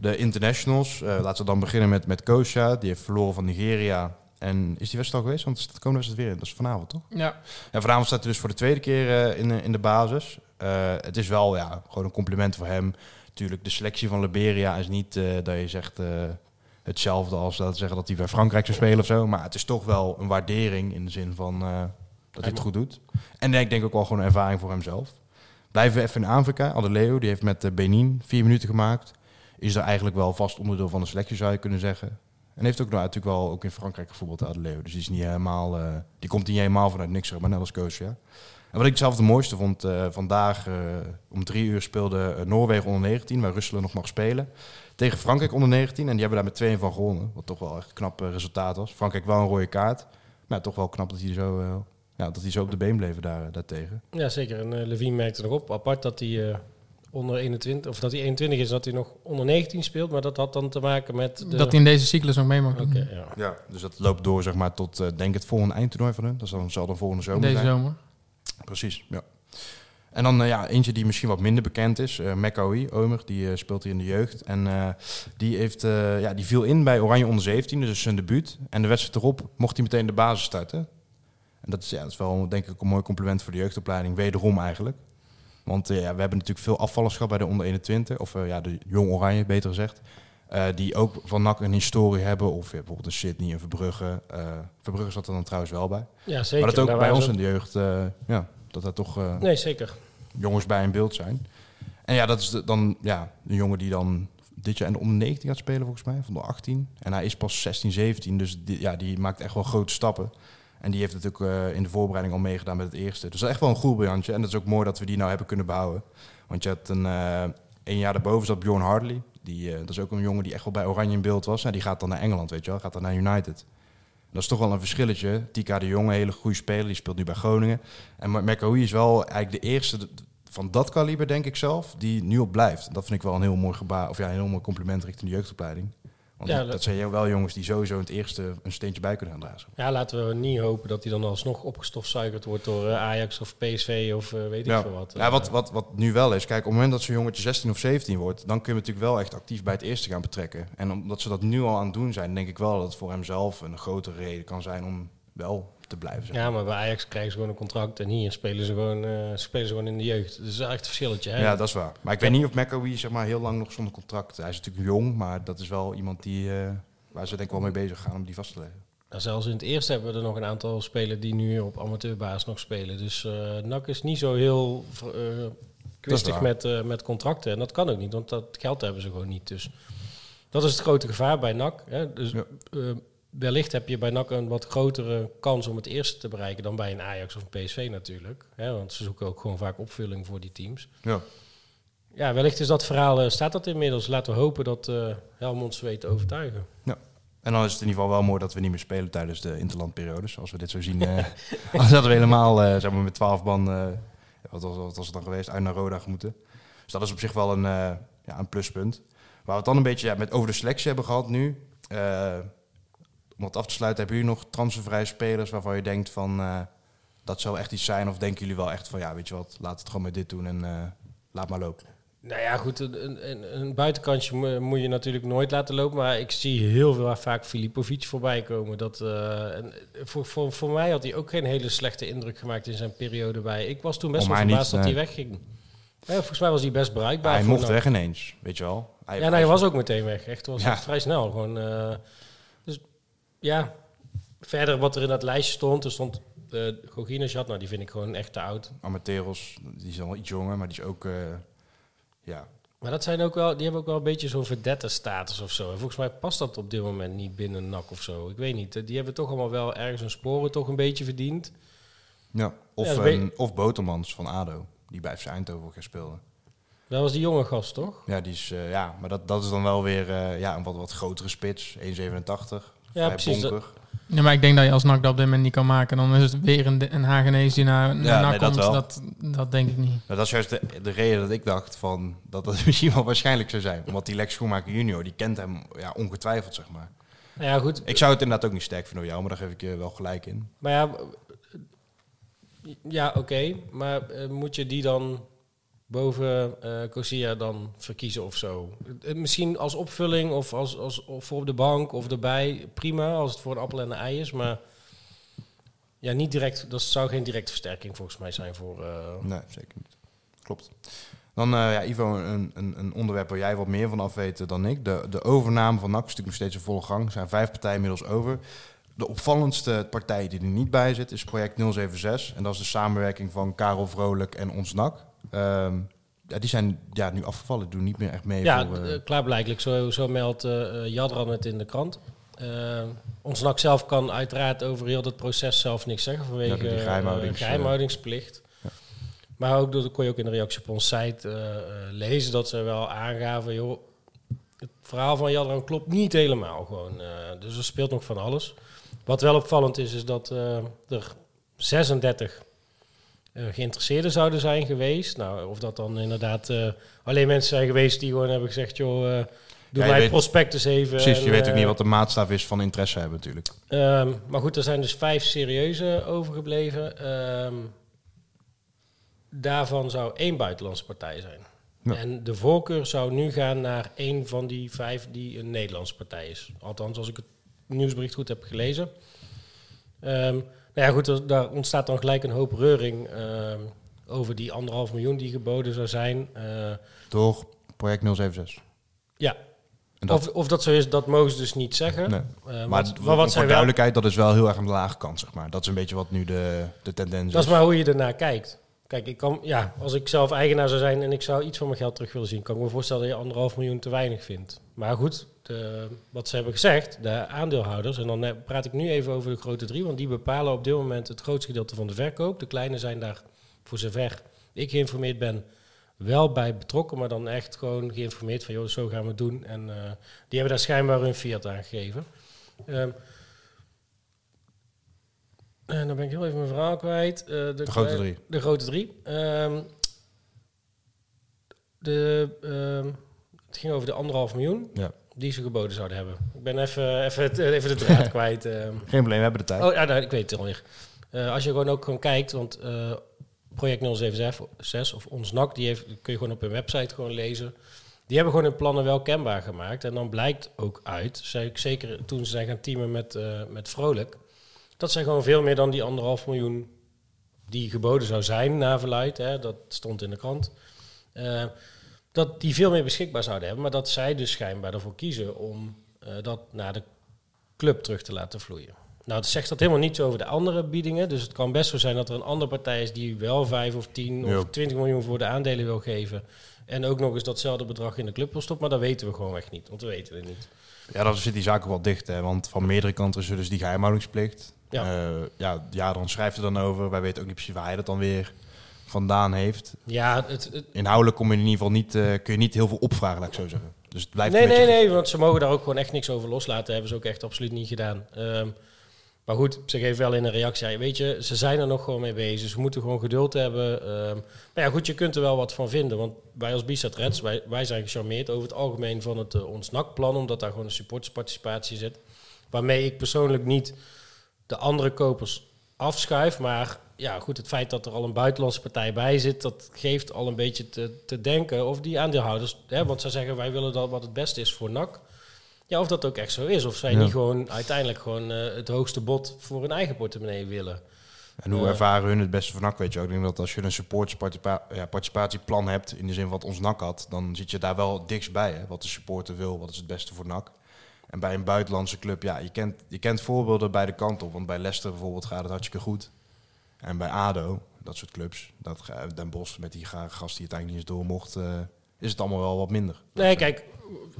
De internationals. eh, laten we dan beginnen met, met Kosha. Die heeft verloren van Nigeria. En is die wedstrijd al geweest? Want het komende wedstrijd weer in. Dat is vanavond, toch? Ja. Ja, vanavond staat hij dus voor de tweede keer in, de- in de basis. Eh, het is wel ja, gewoon een compliment voor hem. Tuurlijk, de selectie van Liberia is niet eh, dat je zegt eh, hetzelfde als dat zeggen dat hij bij Frankrijk zou spelen of zo. Maar het is toch wel een waardering in de zin van eh, dat hij het goed doet. En ik denk ook wel gewoon een ervaring voor hemzelf. Blijven we even in Afrika. Adeleo, die heeft met Benin vier minuten gemaakt. Is er eigenlijk wel vast onderdeel van de selectie, zou je kunnen zeggen. En heeft ook nou, natuurlijk wel ook in Frankrijk gevoetbald, Adeleo. Dus die, is niet helemaal, die komt niet helemaal vanuit niks, zeg maar net als coach, ja. En wat ik zelf het mooiste vond, eh, vandaag eh, om drie uur speelde eh, Noorwegen onder 19, waar Rusland nog mag spelen. Tegen Frankrijk onder 19 en die hebben daar met 2 van gewonnen. Wat toch wel echt een knap resultaat was. Frankrijk wel een rode kaart. Maar toch wel knap dat hij zo, eh, ja, dat hij zo op de been bleven daar, daartegen. Ja, zeker. En uh, Levine merkte nog op, apart, dat hij uh, onder 21, of dat hij 21 is, dat hij nog onder 19 speelt. Maar dat had dan te maken met... De... Dat hij in deze cyclus nog mee mag doen. Okay, ja. ja. Dus dat loopt door zeg maar tot, uh, denk het volgende eindtoernooi van hun. Dat zal, zal dan volgende zomer Deze zijn. zomer. Precies, ja. En dan uh, ja, eentje die misschien wat minder bekend is. Uh, Omer, die uh, speelt hier in de jeugd. En die, heeft, ja, die viel in bij Oranje onder 17, dus zijn debuut. En de wedstrijd erop mocht hij meteen de basis starten. En dat is, ja, dat is wel denk ik een mooi compliment voor de jeugdopleiding. Wederom eigenlijk. Want ja, we hebben natuurlijk veel afvallers gehad bij de onder 21. Of ja, de jong Oranje, beter gezegd. Uh, die ook van NAC een historie hebben. Of bijvoorbeeld een Sydney, een Verbrugge. Uh, Verbrugge zat er dan trouwens wel bij. Ja, zeker. Maar dat ook bij ons in de jeugd, uh, ja, dat er toch nee, zeker. jongens bij in beeld zijn. En ja, dat is de- dan ja, een jongen die dan dit jaar de onder 19 gaat spelen volgens mij, van de 18. En hij is pas 16, 17, dus die, ja, die maakt echt wel grote stappen. En die heeft natuurlijk eh, in de voorbereiding al meegedaan met het eerste. Dus dat is echt wel een goed briljantje. En dat is ook mooi dat we die nou hebben kunnen behouden. Want je had een, eh een jaar daarboven zat Bjorn Hartley. Die, eh, dat is ook een jongen die echt wel bij Oranje in beeld was. En die gaat dan naar Engeland, weet je wel. Gaat dan naar United. Dat is toch wel een verschilletje. Tika de Jonge, hele goede speler. Die speelt nu bij Groningen. En McAwee is wel eigenlijk de eerste van dat kaliber, denk ik zelf, die nu op blijft. Dat vind ik wel een heel mooi gebaar. Of ja, een heel mooi compliment richting de jeugdopleiding. Want Ja, dat, zijn wel jongens die sowieso in het eerste een steentje bij kunnen gaan dragen. Ja, laten we niet hopen dat hij dan alsnog opgestofzuigerd wordt door eh, Ajax of PSV of eh, weet ik veel wat. Ja, wat, wat, wat nu wel is, kijk, op het moment dat zo'n jongetje 16 of 17 wordt, dan kun je natuurlijk wel echt actief bij het eerste gaan betrekken. En omdat ze dat nu al aan het doen zijn, denk ik wel dat het voor hemzelf een grotere reden kan zijn om wel te blijven. zeg ja, maar bij Ajax krijgen ze gewoon een contract en hier spelen ze gewoon, eh, spelen ze gewoon in de jeugd. Dus dat is echt een verschilletje. Hè? Ja, dat is waar. Maar ik weet niet of McAwee zeg maar, heel lang nog zonder contract... Hij is natuurlijk jong, maar dat is wel iemand die, eh, waar ze denk ik wel mee bezig gaan om die vast te leggen. Nou, zelfs in het eerste hebben we er nog een aantal spelers die nu op amateurbasis nog spelen. Dus eh NAC is niet zo heel eh kwistig met, met contracten. En dat kan ook niet, want dat geld hebben ze gewoon niet. Dus dat is het grote gevaar bij NAC. Hè? Dus Ja. Wellicht heb je bij NAC een wat grotere kans om het eerste te bereiken dan bij een Ajax of een PSV natuurlijk. Hè? Want ze zoeken ook gewoon vaak opvulling voor die teams. Ja. Ja, wellicht is dat verhaal, eh, staat dat inmiddels. Laten we hopen dat eh Helmond ze weet te overtuigen. En dan is het in ieder geval wel mooi dat we niet meer spelen tijdens de interlandperiodes. Als we dit zo zien. eh *laughs* *laughs* als hadden we helemaal zeg maar met 12 man, wat, was, wat was het dan geweest, uit naar Roda moeten. Dus dat is op zich wel een, ja, een pluspunt. Waar we het dan een beetje ja, met over de selectie hebben gehad nu. Eh, om het af te sluiten, hebben jullie nog transfervrije spelers waarvan je denkt van eh, dat zou echt iets zijn? Of denken jullie wel echt van ja, weet je wat, laat het gewoon met dit doen en eh, laat maar lopen. Nou ja, goed, een, een, een buitenkantje mo- moet je natuurlijk nooit laten lopen. Maar ik zie heel veel vaak Filipovic voorbij komen. Dat, eh, en voor, voor, voor mij had hij ook geen hele slechte indruk gemaakt in zijn periode bij. Ik was toen best wel verbaasd dat hij wegging. Ja, volgens mij was hij best bereikbaar. hij mocht weg ineens, weet je wel. Hij, Ja, nou, hij was ook meteen weg. Echt, was Ja. vrij snel. Gewoon, eh, ja, verder wat er in dat lijstje stond. Er stond uh, Goginejad, nou die vind ik gewoon echt te oud. Amateros, die is al iets jonger, maar die is ook, eh, ja, Maar dat zijn ook wel, die hebben ook wel een beetje zo'n verdette-status of zo. En volgens mij past dat op dit moment niet binnen NAC of zo. Ik weet niet. Die hebben toch allemaal wel ergens hun sporen toch een beetje verdiend. Ja, of, Ja, een, of Botermans van ADO, die bij FC Eindhoven ook speelde. Dat was die jonge gast, toch? Ja, die is, eh, ja maar dat, dat is dan wel weer eh, ja, een wat, wat grotere spits, 1,87. Ja, vrij precies, bonkig. Ja, maar ik denk dat je als NAC dat op dit moment niet kan maken. Dan is het weer een, een Hagenees die naar, naar Ja, NAC nee, dat komt. Dat, dat denk ik niet. Nou, dat is juist de, de reden dat ik dacht van, dat dat *laughs* misschien wel waarschijnlijk zou zijn. Omdat die Lex Schoenmaker junior, die kent hem ja, ongetwijfeld, zeg maar. Nou ja, goed. Ik zou het inderdaad ook niet sterk vinden door jou, maar daar geef ik je wel gelijk in. Maar ja, ja oké. Maar eh, moet je die dan boven eh Cosia dan verkiezen of zo? Eh, Misschien als opvulling of, als, als, of voor op de bank of erbij. Prima, als het voor een appel en een ei is. Maar ja, niet direct. Dat zou geen directe versterking volgens mij zijn voor... eh, Nee, zeker niet. Klopt. Dan, ja, Ivo, een, een, een onderwerp waar jij wat meer van af weet dan ik. De, de overname van NAC is natuurlijk nog steeds in volle gang. Er zijn vijf partijen inmiddels over. De opvallendste partij die er niet bij zit is project 076. En dat is de samenwerking van Karel Vrolijk en ons NAC. Ehm, ja, die zijn ja, nu afgevallen, doen niet meer echt mee. Ja, voor, klaarblijkelijk. Zo, zo meldt eh, Jadran het in de krant. Eh, ons NAC zelf kan uiteraard over heel dat proces zelf niks zeggen vanwege Ja, eh, geheimhoudings- geheimhoudingsplicht. Maar ook dat kon je ook in de reactie op onze site lezen dat ze wel aangaven, joh, het verhaal van Jadran klopt niet helemaal gewoon. dus er speelt nog van alles. Wat wel opvallend is, is dat er 36 eh, geïnteresseerden zouden zijn geweest. Nou, of dat dan inderdaad eh, alleen mensen zijn geweest die gewoon hebben gezegd, joh, eh, doe Ja, mij prospectus even. Precies, je en, weet ook eh, niet wat de maatstaf is van interesse hebben natuurlijk. Ehm, maar goed, er zijn dus vijf serieuze overgebleven. Ehm, daarvan zou één buitenlandse partij zijn. Ja. En de voorkeur zou nu gaan naar één van die vijf die een Nederlandse partij is. Althans, als ik het nieuwsbericht goed heb gelezen. Ehm, nou ja, goed, er- daar ontstaat dan gelijk een hoop reuring ehm, over die anderhalf miljoen die geboden zou zijn. Eh, Door project 076. ja, dat, of, of dat zo is, dat mogen ze dus niet zeggen. nee. Eh, Maar, maar wat voor zij wel duidelijkheid, dat is wel heel erg aan de lage kant, zeg maar. Dat is een beetje wat nu de, de tendens Dat is maar hoe je ernaar kijkt. Kijk, ik kan, ja, als ik zelf eigenaar zou zijn en ik zou iets van mijn geld terug willen zien, kan ik me voorstellen dat je anderhalf miljoen te weinig vindt. Maar goed, de, wat ze hebben gezegd, de aandeelhouders, en dan eh, praat ik nu even over de grote drie, want die bepalen op dit moment het grootste gedeelte van de verkoop. De kleine zijn daar, voor zover ik geïnformeerd ben, wel bij betrokken, maar dan echt gewoon geïnformeerd van, joh, zo gaan we het doen. En eh, die hebben daar schijnbaar hun fiat aan gegeven. Ehm, en dan ben ik heel even mijn verhaal kwijt. Eh, de, De grote drie. De grote drie. Ehm, de, ehm, het ging over de anderhalf miljoen Ja. Die ze geboden zouden hebben. Ik ben even, even, het, even de draad *laughs* kwijt. ehm. Geen probleem, we hebben de tijd. Oh ja, nou, ik weet het alweer. Eh als je gewoon ook gewoon kijkt, want eh, project 076 of ons NAC, die heeft, kun je gewoon op hun website gewoon lezen. Die hebben gewoon hun plannen wel kenbaar gemaakt. En dan blijkt ook uit, zeker toen ze zijn gaan teamen met, eh, met Vrolijk, dat zij gewoon veel meer dan die anderhalf miljoen die geboden zou zijn na verluid, hè, dat stond in de krant, eh, dat die veel meer beschikbaar zouden hebben. Maar dat zij dus schijnbaar ervoor kiezen om eh, dat naar de club terug te laten vloeien. Nou, het zegt dat helemaal niets over de andere biedingen. Dus het kan best zo zijn dat er een andere partij is die wel 5 of 10 Ja. of 20 miljoen voor de aandelen wil geven. En ook nog eens datzelfde bedrag in de club wil stoppen. Maar dat weten we gewoon echt niet, want we weten het niet. Ja, dan zit die zaak ook wel dicht, hè, want van meerdere kanten is er dus die geheimhoudingsplicht. Ja. Ja, ja, ja, dan schrijft er dan over. Wij weten ook niet precies waar hij dat dan weer vandaan heeft. Ja, het, het- Inhoudelijk kom je in ieder geval niet, eh, kun je niet heel veel opvragen, laat ik zo zeggen. Dus het blijft nee, nee, nee, want ze mogen daar ook gewoon echt niks over loslaten. hebben ze ook echt absoluut niet gedaan. Ehm, maar goed, ze geven wel in een reactie. weet je, ze zijn er nog gewoon mee bezig. Ze moeten gewoon geduld hebben. Ehm, maar ja, goed, je kunt er wel wat van vinden. Want wij als Bisat Reds, wij, wij zijn gecharmeerd over het algemeen van het uh, ons NAC-plan. Omdat daar gewoon een supportersparticipatie zit. Waarmee ik persoonlijk niet de andere kopers afschuif. Maar ja, goed, het feit dat er al een buitenlandse partij bij zit, dat geeft al een beetje te, te denken of die aandeelhouders, hè, want zij zeggen wij willen dat wat het beste is voor NAC. Ja, of dat ook echt zo is. Of zij Ja. niet gewoon uiteindelijk gewoon eh, het hoogste bod voor hun eigen portemonnee willen. En hoe Eh. ervaren hun het beste van NAC, weet je ook. Ik denk dat als je een supportersparticipatieplan hebt, in de zin wat ons NAC had, dan zit je daar wel dichtst bij. Hè? Wat de supporter wil, wat is het beste voor NAC. En bij een buitenlandse club, ja, je kent, je kent voorbeelden bij de kant op. Want bij Leicester bijvoorbeeld gaat het hartstikke goed. En bij ADO, dat soort clubs, dat, Den Bosch met die ga- gast die het eigenlijk niet eens door mocht, eh, is het allemaal wel wat minder. Nee, kijk,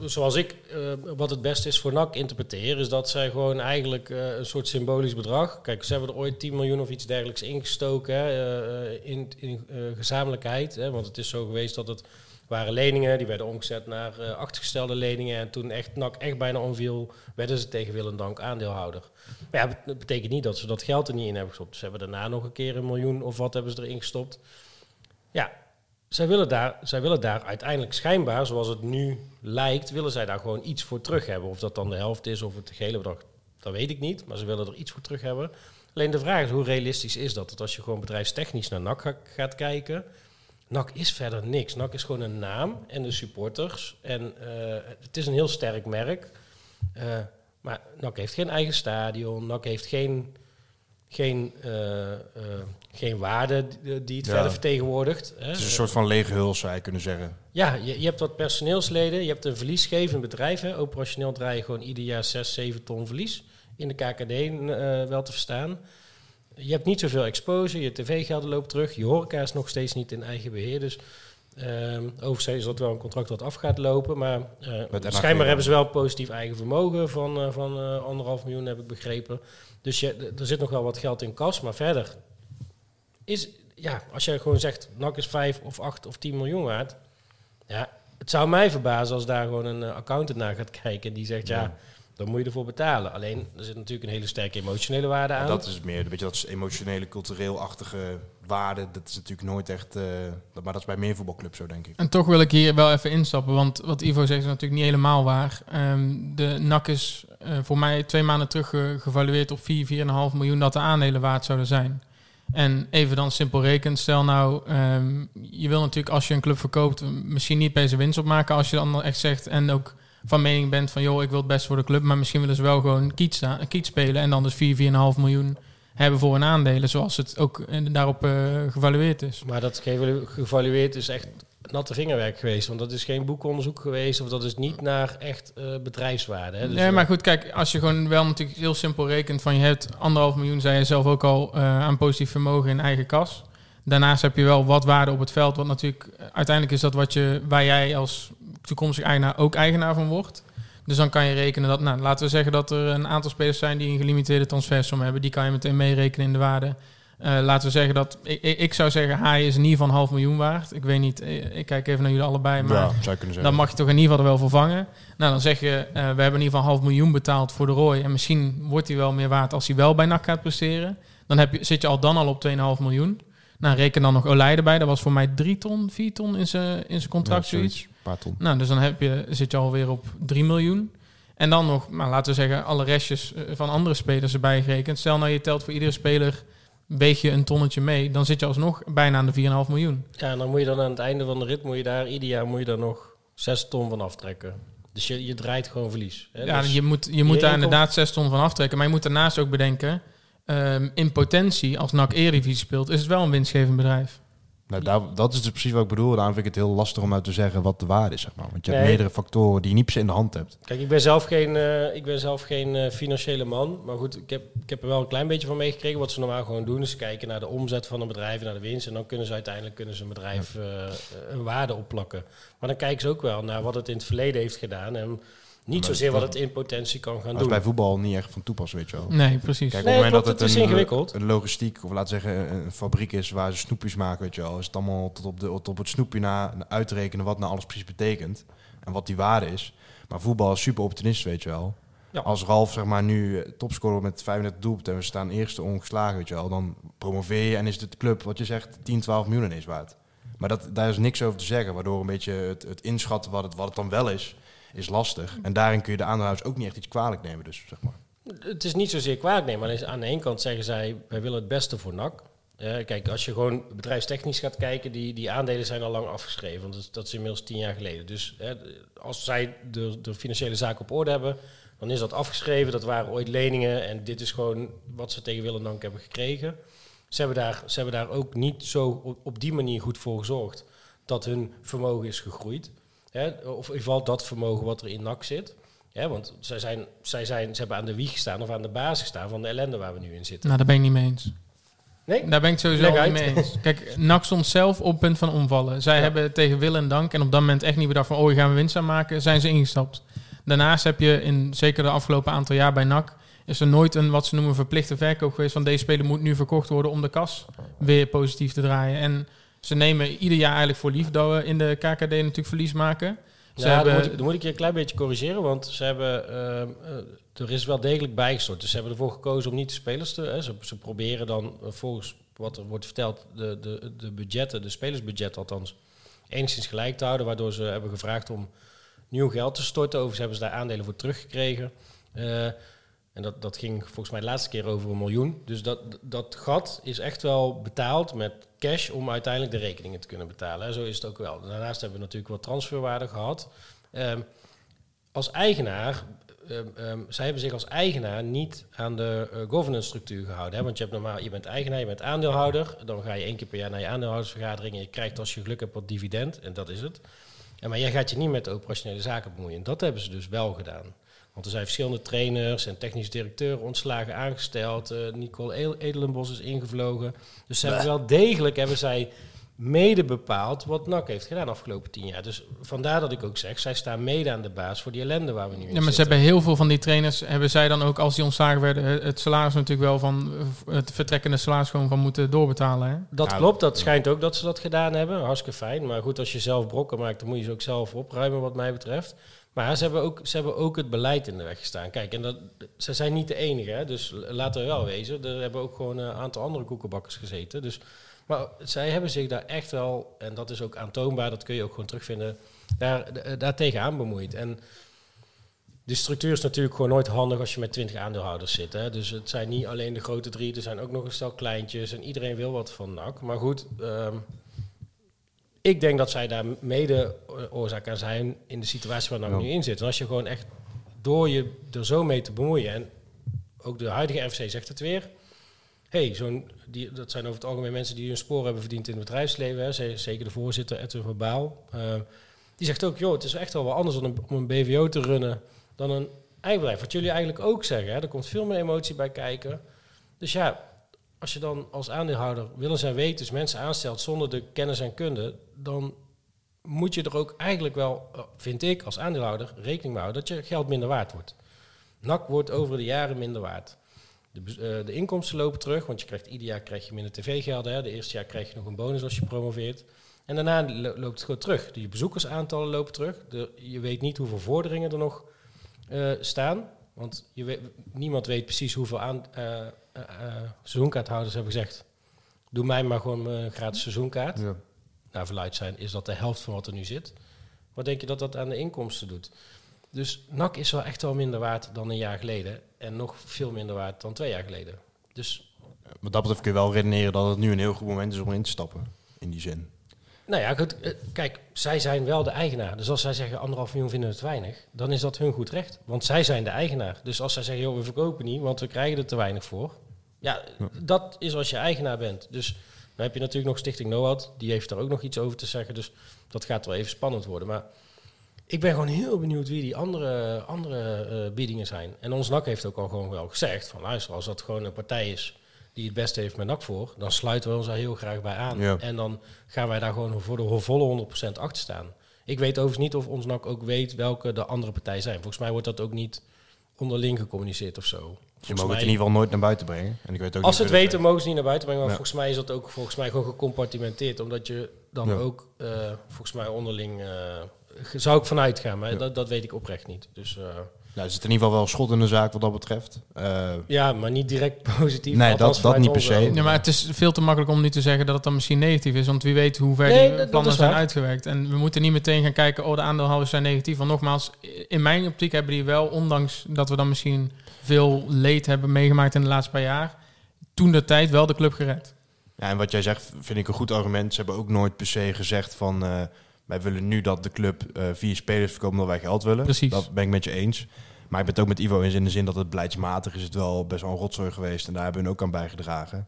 zoals ik eh, wat het beste is voor NAC interpreteer, is dat zij gewoon eigenlijk eh, een soort symbolisch bedrag. Kijk, ze hebben er ooit 10 miljoen of iets dergelijks ingestoken hè, in, in gezamenlijkheid. Hè, want het is zo geweest dat het waren leningen, die werden omgezet naar eh achtergestelde leningen. En toen echt NAC echt bijna omviel, werden ze tegen wil dank aandeelhouder. Maar ja, dat betekent niet dat ze dat geld er niet in hebben gestopt. Ze hebben daarna nog een keer een miljoen of wat hebben ze erin gestopt. Ja, zij willen, daar, zij willen daar uiteindelijk schijnbaar, zoals het nu lijkt, willen zij daar gewoon iets voor terug hebben. Of dat dan de helft is of het gehele bedrag, dat weet ik niet. Maar ze willen er iets voor terug hebben. Alleen de vraag is, hoe realistisch is dat? Dat als je gewoon bedrijfstechnisch naar NAC ga- gaat kijken... NAC is verder niks. NAC is gewoon een naam en de supporters. En eh, het is een heel sterk merk. Eh, maar NAC heeft geen eigen stadion. NAC heeft geen, geen, eh, geen waarde die het Ja. verder vertegenwoordigt. hè. Het is een soort van lege huls, zou je kunnen zeggen. Ja, je, je hebt wat personeelsleden, je hebt een verliesgevend bedrijf. Hè. Operationeel draai je gewoon ieder jaar 6, 7 ton verlies. In de KKD wel te verstaan. Je hebt niet zoveel exposure, je tv-gelden loopt terug. Je horeca is nog steeds niet in eigen beheer. Dus ehm overigens is dat wel een contract dat af gaat lopen. Maar NAC schijnbaar hebben ze wel positief eigen vermogen van, eh, van eh, anderhalf miljoen, heb ik begrepen. Dus je, er zit nog wel wat geld in kas. Maar verder is, ja, als jij gewoon zegt, NAC is 5 of 8 of 10 miljoen waard. Ja, het zou mij verbazen als daar gewoon een accountant naar gaat kijken die zegt, ja, dan moet je ervoor betalen. Alleen, er zit natuurlijk een hele sterke emotionele waarde aan. Dat is meer, weet je, dat is emotionele, cultureel-achtige waarde. Dat is natuurlijk nooit echt, eh, maar dat is bij meer voetbalclubs zo, denk ik. En toch wil ik hier wel even instappen, want wat Ivo zegt is natuurlijk niet helemaal waar. Ehm, de NAC is eh, voor mij twee maanden terug ge- gevalueerd op 4, 4,5 miljoen dat de aandelen waard zouden zijn. En even dan simpel rekend, stel nou, ehm, je wil natuurlijk als je een club verkoopt misschien niet bij zijn winst opmaken als je dan echt zegt en ook van mening bent van joh, ik wil het best voor de club, maar misschien willen ze wel gewoon kiet, kiet spelen en dan dus 4, 4,5 miljoen hebben voor hun aandelen, zoals het ook eh, daarop eh, gevalueerd is. Maar dat gevalu- gevalueerd is echt natte vingerwerk geweest. Want dat is geen boekonderzoek geweest. Of dat is niet naar echt eh, bedrijfswaarde. Hè. Dus, nee, maar goed, kijk, als je gewoon wel natuurlijk heel simpel rekent van je hebt anderhalf miljoen, zei je zelf ook al, aan positief vermogen in eigen kas. Daarnaast heb je wel wat waarde op het veld. Want natuurlijk, uiteindelijk is dat wat je, waar jij als toekomstig eigenaar ook eigenaar van wordt. Dus dan kan je rekenen dat, nou, laten we zeggen dat er een aantal spelers zijn die een gelimiteerde transfersom hebben. Die kan je meteen meerekenen in de waarde. Eh, laten we zeggen dat, ik, ik zou zeggen, Haai is in ieder geval een half miljoen waard. Ik weet niet, eh, ik kijk even naar jullie allebei, maar ja, zou kunnen zeggen. dan mag je toch in ieder geval er wel voor vangen. Nou, dan zeg je, eh, we hebben in ieder geval een half miljoen betaald voor de Roy. En misschien wordt hij wel meer waard als hij wel bij NAC gaat presteren. Dan heb je, zit je al dan al op 2,5 miljoen. Nou, reken dan nog Olij erbij. Dat was voor mij 3 ton, 4 ton in zijn in zijn contract, Ja, zoiets. Een paar ton. Nou, dus dan heb je, zit je alweer op 3 miljoen. En dan nog, maar laten we zeggen, alle restjes eh, van andere spelers erbij gerekend. Stel nou, je telt voor iedere speler een beetje een tonnetje mee. Dan zit je alsnog bijna aan de 4,5 miljoen. Ja, en dan moet je dan aan het einde van de rit, moet je daar ieder jaar moet je daar nog 6 ton van aftrekken. Dus je, je draait gewoon verlies. Hè? Ja, Dus- je moet, je moet je daar inkom- inderdaad 6 ton van aftrekken. Maar je moet daarnaast ook bedenken... ehm, in potentie, als NAC Eredivisie speelt... is het wel een winstgevend bedrijf. Nou, daar, dat is dus precies wat ik bedoel. Daarom vind ik het heel lastig om uit te zeggen wat de waarde is. Zeg maar. Want je hebt meerdere factoren die je niet per se in de hand hebt. Kijk, ik ben zelf geen, eh, ik ben zelf geen eh, financiële man. Maar goed, ik heb, ik heb er wel een klein beetje van meegekregen. Wat ze normaal gewoon doen, is kijken naar de omzet van een bedrijf en naar de winst. En dan kunnen ze uiteindelijk kunnen ze een bedrijf eh, een waarde opplakken. Maar dan kijken ze ook wel naar wat het in het verleden heeft gedaan. En niet zozeer wat het in potentie kan gaan Dat is doen. bij voetbal niet echt van toepassing, weet je wel. Nee, precies. Kijk, Nee, op het moment dat het het, is een, ingewikkeld. een logistiek, of laten we zeggen een fabriek is waar ze snoepjes maken, weet je wel, is het allemaal tot op, de, tot op het snoepje na uitrekenen wat nou alles precies betekent en wat die waarde is. Maar voetbal is super opportunistisch, weet je wel. Ja. Als Ralf zeg maar nu topscorer met 35 doelpunten en we staan eerste ongeslagen, weet je wel, dan promoveer je en is het de club wat je zegt 10, 12 miljoen is waard. Maar dat, daar is niks over te zeggen, waardoor een beetje het, het inschatten wat het, wat het dan wel is, is lastig. En daarin kun je de aandeelhouders ook niet echt iets kwalijk nemen, dus zeg maar. Het is niet zozeer kwalijk nemen. Alleen aan de ene kant zeggen zij, wij willen het beste voor NAC. Kijk, als je gewoon bedrijfstechnisch gaat kijken, die, die aandelen zijn al lang afgeschreven. Want dat, is- dat is inmiddels tien jaar geleden. Dus als zij de, de financiële zaken op orde hebben, dan is dat afgeschreven. Dat waren ooit leningen en dit is gewoon wat ze tegen wil en dank hebben gekregen. Ze hebben daar, ze hebben daar ook niet zo op die manier goed voor gezorgd dat hun vermogen is gegroeid. Hè? Of in ieder geval dat vermogen wat er in NAC zit. Ja, want zij zijn, zij zijn, ze hebben aan de wieg gestaan of aan de basis gestaan van de ellende waar we nu in zitten. Nou, daar ben ik niet mee eens. Nee? Daar ben ik sowieso Leg niet mee eens. Kijk, NAC stond zelf op het punt van omvallen. Zij Ja. hebben tegen wil en dank en op dat moment echt niet bedacht van... oh, hier gaan we winst aan maken, zijn ze ingestapt. Daarnaast heb je in zeker de afgelopen aantal jaar bij NAC... is er nooit een wat ze noemen verplichte verkoop geweest... van deze speler moet nu verkocht worden om de kas weer positief te draaien. En ze nemen ieder jaar eigenlijk voor lief dat we in de KKD natuurlijk verlies maken. Ze Ja, hebben, dan, moet ik, dan moet ik je een klein beetje corrigeren, want ze hebben, ehm, eh, er is wel degelijk bijgestort. Dus ze hebben ervoor gekozen om niet de spelers te... Hè, ze, ze proberen dan eh, volgens wat er wordt verteld, de, de, de budgetten, de spelersbudget althans, enigszins gelijk te houden. Waardoor ze hebben gevraagd om nieuw geld te storten. Overigens hebben ze daar aandelen voor teruggekregen. Eh, en dat, dat ging volgens mij de laatste keer over een miljoen. Dus dat, dat gat is echt wel betaald met cash om uiteindelijk de rekeningen te kunnen betalen. Zo is het ook wel. Daarnaast hebben we natuurlijk wat transferwaarde gehad. Ehm, als eigenaar, ehm, ehm, zij hebben zich als eigenaar niet aan de eh, governance structuur gehouden. Hè? Want je, hebt normaal, je bent eigenaar, je bent aandeelhouder. Dan ga je één keer per jaar naar je aandeelhoudersvergadering en je krijgt als je geluk hebt wat dividend. En dat is het. En maar jij gaat je niet met de operationele zaken bemoeien. Dat hebben ze dus wel gedaan. Want er zijn verschillende trainers en technisch directeuren ontslagen aangesteld. Eh, Nicole Ed- Edelenbos is ingevlogen. Dus ze hebben wel degelijk hebben zij mede bepaald wat NAC heeft gedaan de afgelopen tien jaar. Dus vandaar dat ik ook zeg, zij staan mede aan de baas voor die ellende waar we nu in ja, maar ze hebben heel veel van die trainers... hebben zij dan ook, als die ontslagen werden... het- het salaris natuurlijk wel van... eh, het vertrekkende salaris gewoon van moeten doorbetalen. Hè? Dat Ja, klopt, dat ja. schijnt ook dat ze dat gedaan hebben. Hartstikke fijn. Maar goed, als je zelf brokken maakt, dan moet je ze ook zelf opruimen, wat mij betreft. Maar ze hebben ook, ze hebben ook het beleid in de weg gestaan. Kijk, en dat, ze zijn niet de enige, hè? dus laten we wel wezen. Er hebben ook gewoon een aantal andere koekenbakkers gezeten. Dus, maar zij hebben zich daar echt wel, en dat is ook aantoonbaar, dat kun je ook gewoon terugvinden, daar, d- daar tegenaan bemoeid. En de structuur is natuurlijk gewoon nooit handig als je met 20 aandeelhouders zit. Hè? Dus het zijn niet alleen de grote drie, er zijn ook nog een stel kleintjes en iedereen wil wat van NAC. Maar goed, ehm, ik denk dat zij daar mede oorzaak aan zijn in de situatie waar Ja. nu in zit. En als je gewoon echt door je er zo mee te bemoeien, en ook de huidige FC zegt het weer. hey, zo'n, die, dat zijn over het algemeen mensen die hun spoor hebben verdiend in het bedrijfsleven. Hè. Zeker de voorzitter, Edwin van Baal. Eh, die zegt ook, joh, het is echt wel wat anders dan een, om een BVO te runnen dan een eigen bedrijf. Wat jullie eigenlijk ook zeggen, hè. er komt veel meer emotie bij kijken. Dus ja, als je dan als aandeelhouder willens en wetens mensen aanstelt zonder de kennis en kunde, dan moet je er ook eigenlijk wel, eh, vind ik als aandeelhouder, rekening mee houden dat je geld minder waard wordt. NAC wordt over de jaren minder waard. De, eh, de inkomsten lopen terug, want je krijgt ieder jaar krijg je minder tv-gelden. De eerste jaar krijg je nog een bonus als je promoveert. En daarna lo- loopt het gewoon terug. De bezoekersaantallen lopen terug. De, je weet niet hoeveel vorderingen er nog eh, staan. Want je weet, niemand weet precies hoeveel aan, seizoenkaarthouders hebben gezegd. Doe mij maar gewoon een gratis seizoenkaart. Ja. Naar verluid zijn is dat de helft van wat er nu zit. Wat denk je dat dat aan de inkomsten doet? Dus NAC is wel echt wel minder waard dan een jaar geleden. En nog veel minder waard dan twee jaar geleden. Dus Wat dat betreft kun je wel redeneren dat het nu een heel goed moment is om in te stappen. In die zin. Nou ja, goed, eh, kijk, zij zijn wel de eigenaar. Dus als zij zeggen anderhalf miljoen vinden we het weinig, dan is dat hun goed recht. Want zij zijn de eigenaar. Dus als zij zeggen, joh, we verkopen niet, want we krijgen er te weinig voor. Ja, dat is als je eigenaar bent. Dus dan heb je natuurlijk nog Stichting NOAD. Die heeft daar ook nog iets over te zeggen. Dus dat gaat wel even spannend worden. Maar ik ben gewoon heel benieuwd wie die andere, andere eh, biedingen zijn. En ons NAC heeft ook al gewoon wel gezegd van luister, als dat gewoon een partij is die het beste heeft met NAC voor, dan sluiten we ons daar heel graag bij aan. Ja. En dan gaan wij daar gewoon voor de volle 100% achter staan. Ik weet overigens niet of ons NAC ook weet welke de andere partijen zijn. Volgens mij wordt dat ook niet onderling gecommuniceerd of zo. Ze Volgens mogen het in ieder geval nooit naar buiten brengen. En ik weet ook als ze het weten, mogen ze niet naar buiten brengen. Maar Ja. volgens mij is dat ook volgens mij gewoon gecompartimenteerd. Omdat je dan Ja. ook, eh, volgens mij onderling, ge- zou ik vanuit gaan. Maar dat, dat weet ik oprecht niet. Dus eh, Nou, er zit in ieder geval wel schot in de zaak wat dat betreft. Eh, ja, maar niet direct positief. Nee, dat- dat niet per se. Ja, maar het is veel te makkelijk om nu te zeggen dat het dan misschien negatief is. Want wie weet hoe ver Nee, die plannen is zijn waar. uitgewerkt. En we moeten niet meteen gaan kijken, oh, de aandeelhouders zijn negatief. Want nogmaals, in mijn optiek hebben die wel, ondanks dat we dan misschien veel leed hebben meegemaakt in de laatste paar jaar, toen de tijd wel de club gered. Ja, en wat jij zegt vind ik een goed argument. Ze hebben ook nooit per se gezegd van... eh, wij willen nu dat de club eh, vier spelers verkoopt omdat wij geld willen. Precies. Dat ben ik met je eens. Maar ik ben het ook met Ivo eens in de zin dat het beleidsmatig is het wel best wel een rotzooi geweest. En daar hebben we ook aan bijgedragen.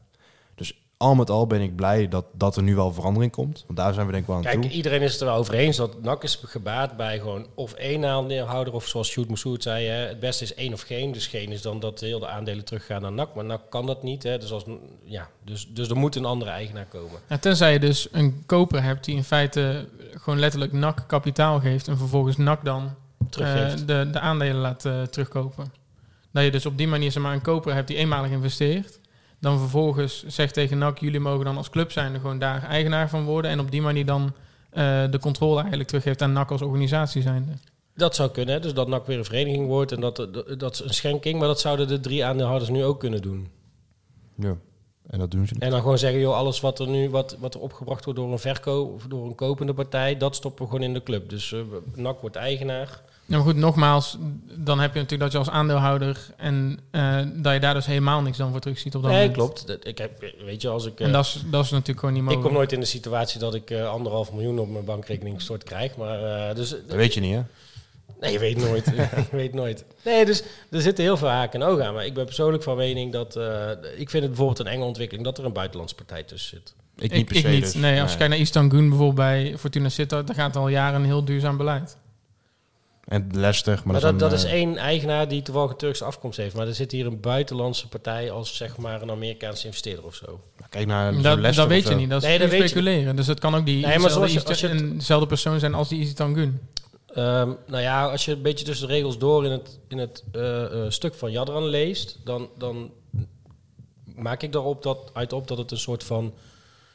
Al met al ben ik blij dat, dat er nu wel verandering komt. Want daar zijn we denk ik wel aan Kijk, toe. iedereen is het er wel over eens dat NAC is gebaat bij gewoon of één aandeelhouder, of zoals Sjoerd Moussoud zei, hè, het beste is één of geen. Dus geen is dan dat heel de aandelen teruggaan naar NAC, maar NAC kan dat niet. Hè. Dus, als, ja, dus, dus er moet een andere eigenaar komen. Ja, tenzij je dus een koper hebt die in feite gewoon letterlijk NAC kapitaal geeft en vervolgens NAC dan eh, de, de aandelen laat eh, terugkopen. Dat je dus op die manier zeg maar, een koper hebt die eenmalig investeert. Dan vervolgens zegt tegen NAC, jullie mogen dan als club zijn gewoon daar eigenaar van worden. En op die manier dan eh, de controle eigenlijk teruggeeft aan NAC als organisatie zijnde. Dat zou kunnen, hè. dus dat NAC weer een vereniging wordt en dat, dat, dat is een schenking, maar dat zouden de drie aandeelhouders nu ook kunnen doen. Ja. En dat doen ze niet. En dan gewoon zeggen, joh, alles wat er nu wat, wat er opgebracht wordt door een verkoop of door een kopende partij, dat stoppen we gewoon in de club. Dus eh, NAC wordt eigenaar. Nou goed, nogmaals, dan heb je natuurlijk dat je als aandeelhouder en eh, dat je daar dus helemaal niks dan voor terug ziet op dat Nee, moment. klopt. Dat- Ik heb, weet je, als ik. En eh, dat is, dat is natuurlijk gewoon niet ik mogelijk. kom nooit in de situatie dat ik eh, anderhalf miljoen op mijn bankrekening gestort krijg. Maar eh, dus, Dat weet je niet, hè? nee, je weet nooit. *laughs* *laughs* je weet nooit. Nee, dus er zitten heel veel haken en ogen aan. Maar ik ben persoonlijk van mening dat. eh, ik vind het bijvoorbeeld een enge ontwikkeling dat er een buitenlandse partij tussen zit. Ik Ik, niet per ik se. niet. dus. nee, als je kijkt naar Istangun bijvoorbeeld bij Fortuna Sittard, daar gaat al jaren een heel duurzaam beleid. En Leicester. Maar, Maar dat, dat, dat is eh, één eigenaar die toevallig een Turkse afkomst heeft. Maar er zit hier een buitenlandse partij als zeg maar een Amerikaanse investeerder of zo. Kijk naar zo'n Dat, dat weet je zo. niet, dat is Nee, dat puur weet je speculeren. Dus het kan ook die Nee, maar zoals je- als je het- een- dezelfde persoon zijn als die Istangun. Ehm, nou ja, als je een beetje tussen de regels door in het, in het eh, eh, stuk van Jadran leest, dan, dan maak ik daarop dat, uit op dat het een soort van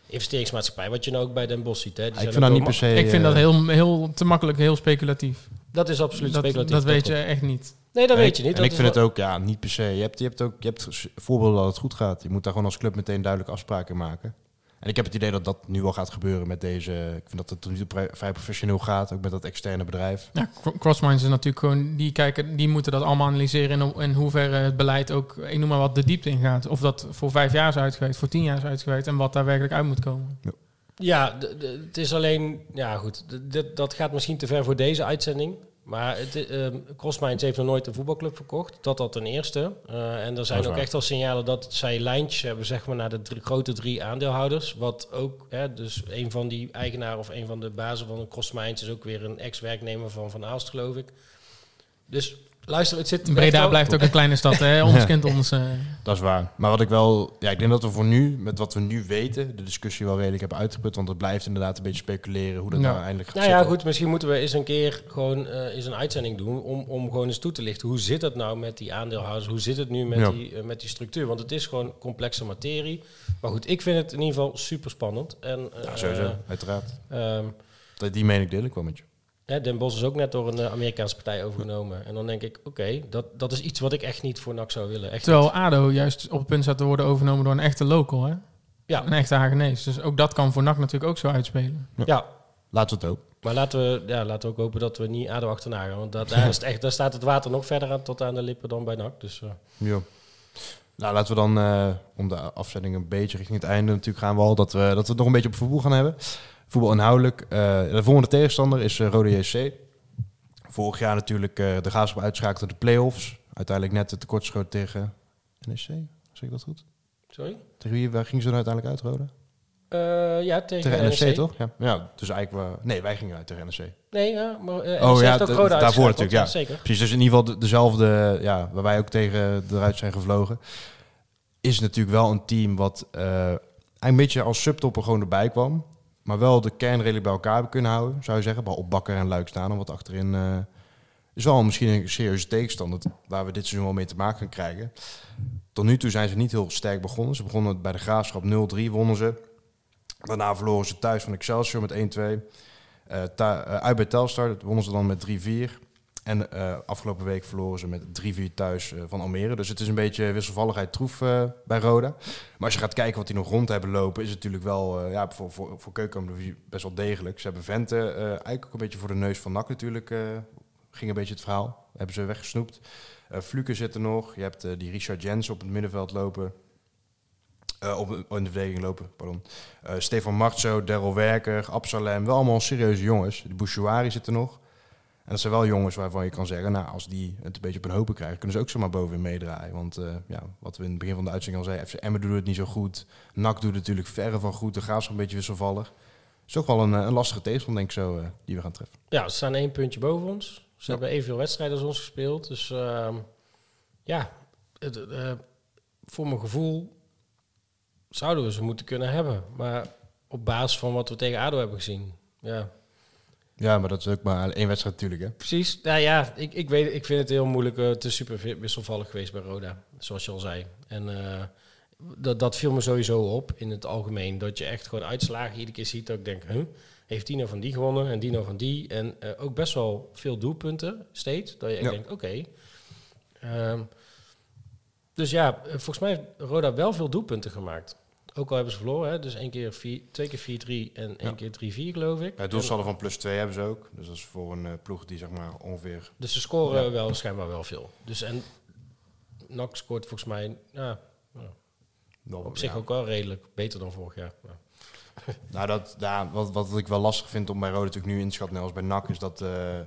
investeringsmaatschappij, wat je nou ook bij Den Bosch ziet. Hè. Die Ik vind dat niet per se... ik vind eh, dat heel, heel te makkelijk, heel speculatief. Dat is absoluut Dat, speculatief. dat weet je echt niet. Nee, dat Nee, weet je niet. En Dat ik vind het ook, ja, niet per se. Je hebt, je hebt ook je hebt voorbeelden dat het goed gaat. Je moet daar gewoon als club meteen duidelijk afspraken maken. En ik heb het idee dat dat nu wel gaat gebeuren met deze... Ik vind dat het tot nu vrij professioneel gaat, ook met dat externe bedrijf. Ja, Cro- Crossminds is natuurlijk gewoon, die kijken, die moeten dat allemaal analyseren in, in hoeverre het beleid ook, ik noem maar wat, de diepte ingaat. Of dat voor vijf jaar is uitgewerkt, voor tien jaar is uitgewerkt en wat daar werkelijk uit moet komen. Ja, d- het is alleen... Ja, goed. dat gaat misschien te ver voor deze uitzending. Maar het, ehm Crossminds heeft nog nooit een voetbalclub verkocht. Dat dat ten eerste. Eh, en er zijn ook echt wel signalen dat zij lijntjes hebben zeg maar, naar de drie- grote drie aandeelhouders. Wat ook, hè, dus een van die eigenaren of een van de bazen van Crossminds is ook weer een ex-werknemer van Van Aalst, geloof ik. Dus Luister, het zit Breda blijft ook een kleine stad, hè? Ons kent ons. eh, Dat is waar. Maar wat ik wel... Ja, ik denk dat we voor nu, met wat we nu weten, de discussie wel redelijk hebben uitgeput. Want het blijft inderdaad een beetje speculeren hoe dat Ja. nou eindelijk gaat Nou ja, zitten. goed, misschien moeten we eens een keer gewoon eh, eens een uitzending doen om, om gewoon eens toe te lichten. Hoe zit het nou met die aandeelhouders? Hoe zit het nu met, Ja. die, eh, met die structuur? Want het is gewoon complexe materie. Maar goed, ik vind het in ieder geval super spannend. En, eh, Ja, sowieso. Uiteraard. ehm, Dat- Die mening deel ik wel met je. Hè, Den Bosch is ook net door een eh, Amerikaanse partij overgenomen. En dan denk ik, oké, dat, dat is iets wat ik echt niet voor NAC zou willen. Echt terwijl niet. ADO juist op het punt staat te worden overgenomen door een echte local, hè? Ja, Een echte Hagenees. Dus ook dat kan voor NAC natuurlijk ook zo uitspelen. ja, Laten we het ook. maar laten we, ja, laten we ook hopen dat we niet ADO achterna gaan. Want dat, daar, is het echt, daar staat het water nog verder aan, tot aan de lippen dan bij NAC. Dus, eh, Ja. Nou, laten we dan, eh, om de afzetting een beetje richting het einde natuurlijk gaan we al, dat we, dat we het nog een beetje op voetbal gaan hebben. Voetbal inhoudelijk. Eh, de volgende tegenstander is eh, Rode JC. Vorig jaar natuurlijk eh, de Graafschap uitschakelde de play-offs. Uiteindelijk net het tekortschoot tegen NEC. Zeg ik dat goed? sorry? Tegen wie waar gingen ze dan uiteindelijk uit, Rode? Ja, tegen, Tegen NEC, NEC. toch? Ja. ja, dus eigenlijk... we- nee, wij gingen uit tegen NEC. Nee, ja, maar uh, Oh, ja, ook d- Roda daarvoor natuurlijk, ja. Zeker. Precies, dus in ieder geval de- dezelfde, ja, waar wij ook tegen eruit zijn gevlogen. Is natuurlijk wel een team wat een beetje als subtopper gewoon erbij kwam. Maar wel de kern redelijk bij elkaar kunnen houden, zou je zeggen. Behalve Bakker en Luik staan, wat achterin eh, is wel misschien een serieuze tegenstander waar we dit seizoen wel mee te maken gaan krijgen. Tot nu toe zijn ze niet heel sterk begonnen. Ze begonnen bij de Graafschap 0-3, wonnen ze. Daarna verloren ze thuis van Excelsior met 1-2. Eh, eh, uit bij Telstar wonnen ze dan met 3-4. En eh, afgelopen week verloren ze met 3-4 thuis eh, van Almere. Dus het is een beetje wisselvalligheid troef eh, bij Roda. Maar als je gaat kijken wat die nog rond hebben lopen... is het natuurlijk wel ja, voor, voor, voor Keukenkampdivisie best wel degelijk. Ze hebben Vente eigenlijk ook een beetje voor de neus van NAC natuurlijk... ging een beetje het verhaal. Hebben ze weggesnoept. Fluke zit er nog. Je hebt die Richard Jens op het middenveld lopen. Op, in de verdediging lopen, pardon. Stefan Marzo, Daryl Werker, Absalem. Wel allemaal serieuze jongens. De Bouchouari zit er nog. En dat zijn wel jongens waarvan je kan zeggen... nou, als die het een beetje op hun hopen krijgen... kunnen ze ook zomaar bovenin meedraaien. Want eh, ja, wat we in het begin van de uitzending al zeiden... FC Emmen doet het niet zo goed. NAC doet het natuurlijk verre van goed. De Graafschap een beetje wisselvallig. is ook wel een, eh, een lastige tegenstander, denk ik zo, eh, die we gaan treffen. Ja, ze staan één puntje boven ons. Ze hebben evenveel wedstrijden als ons gespeeld. Dus ehm, ja, het, voor mijn gevoel zouden we ze moeten kunnen hebben. Maar op basis van wat we tegen ADO hebben gezien. Ja, Ja, maar dat is ook maar één wedstrijd natuurlijk, hè? precies. Nou ja, ik, ik, weet, ik vind het heel moeilijk. eh, is super wisselvallig geweest bij Roda, zoals je al zei. En eh, dat, dat viel me sowieso op in het algemeen. Dat je echt gewoon uitslagen iedere keer ziet. Dat ik denk, huh, heeft die nou van die gewonnen en die nou van die. En eh, ook best wel veel doelpunten steeds. Dat je echt Ja. denkt, oké. Ehm, dus ja, volgens mij heeft Roda wel veel doelpunten gemaakt. Ook al hebben ze verloren, hè? dus één keer vier, twee keer 4-3 en één Ja. keer 3-4 geloof ik. Ja, het doelsaldo van plus 2 hebben ze ook. Dus dat is voor een eh, ploeg die zeg maar ongeveer... Dus ze scoren Ja. wel schijnbaar wel veel. Dus en NAC scoort volgens mij ja, wel- op zich ook wel redelijk beter dan vorig jaar. Ja. Nou, dat, ja, wat, wat ik wel lastig vind om bij Rode natuurlijk nu in te schatten, als bij NAC, is dat eh,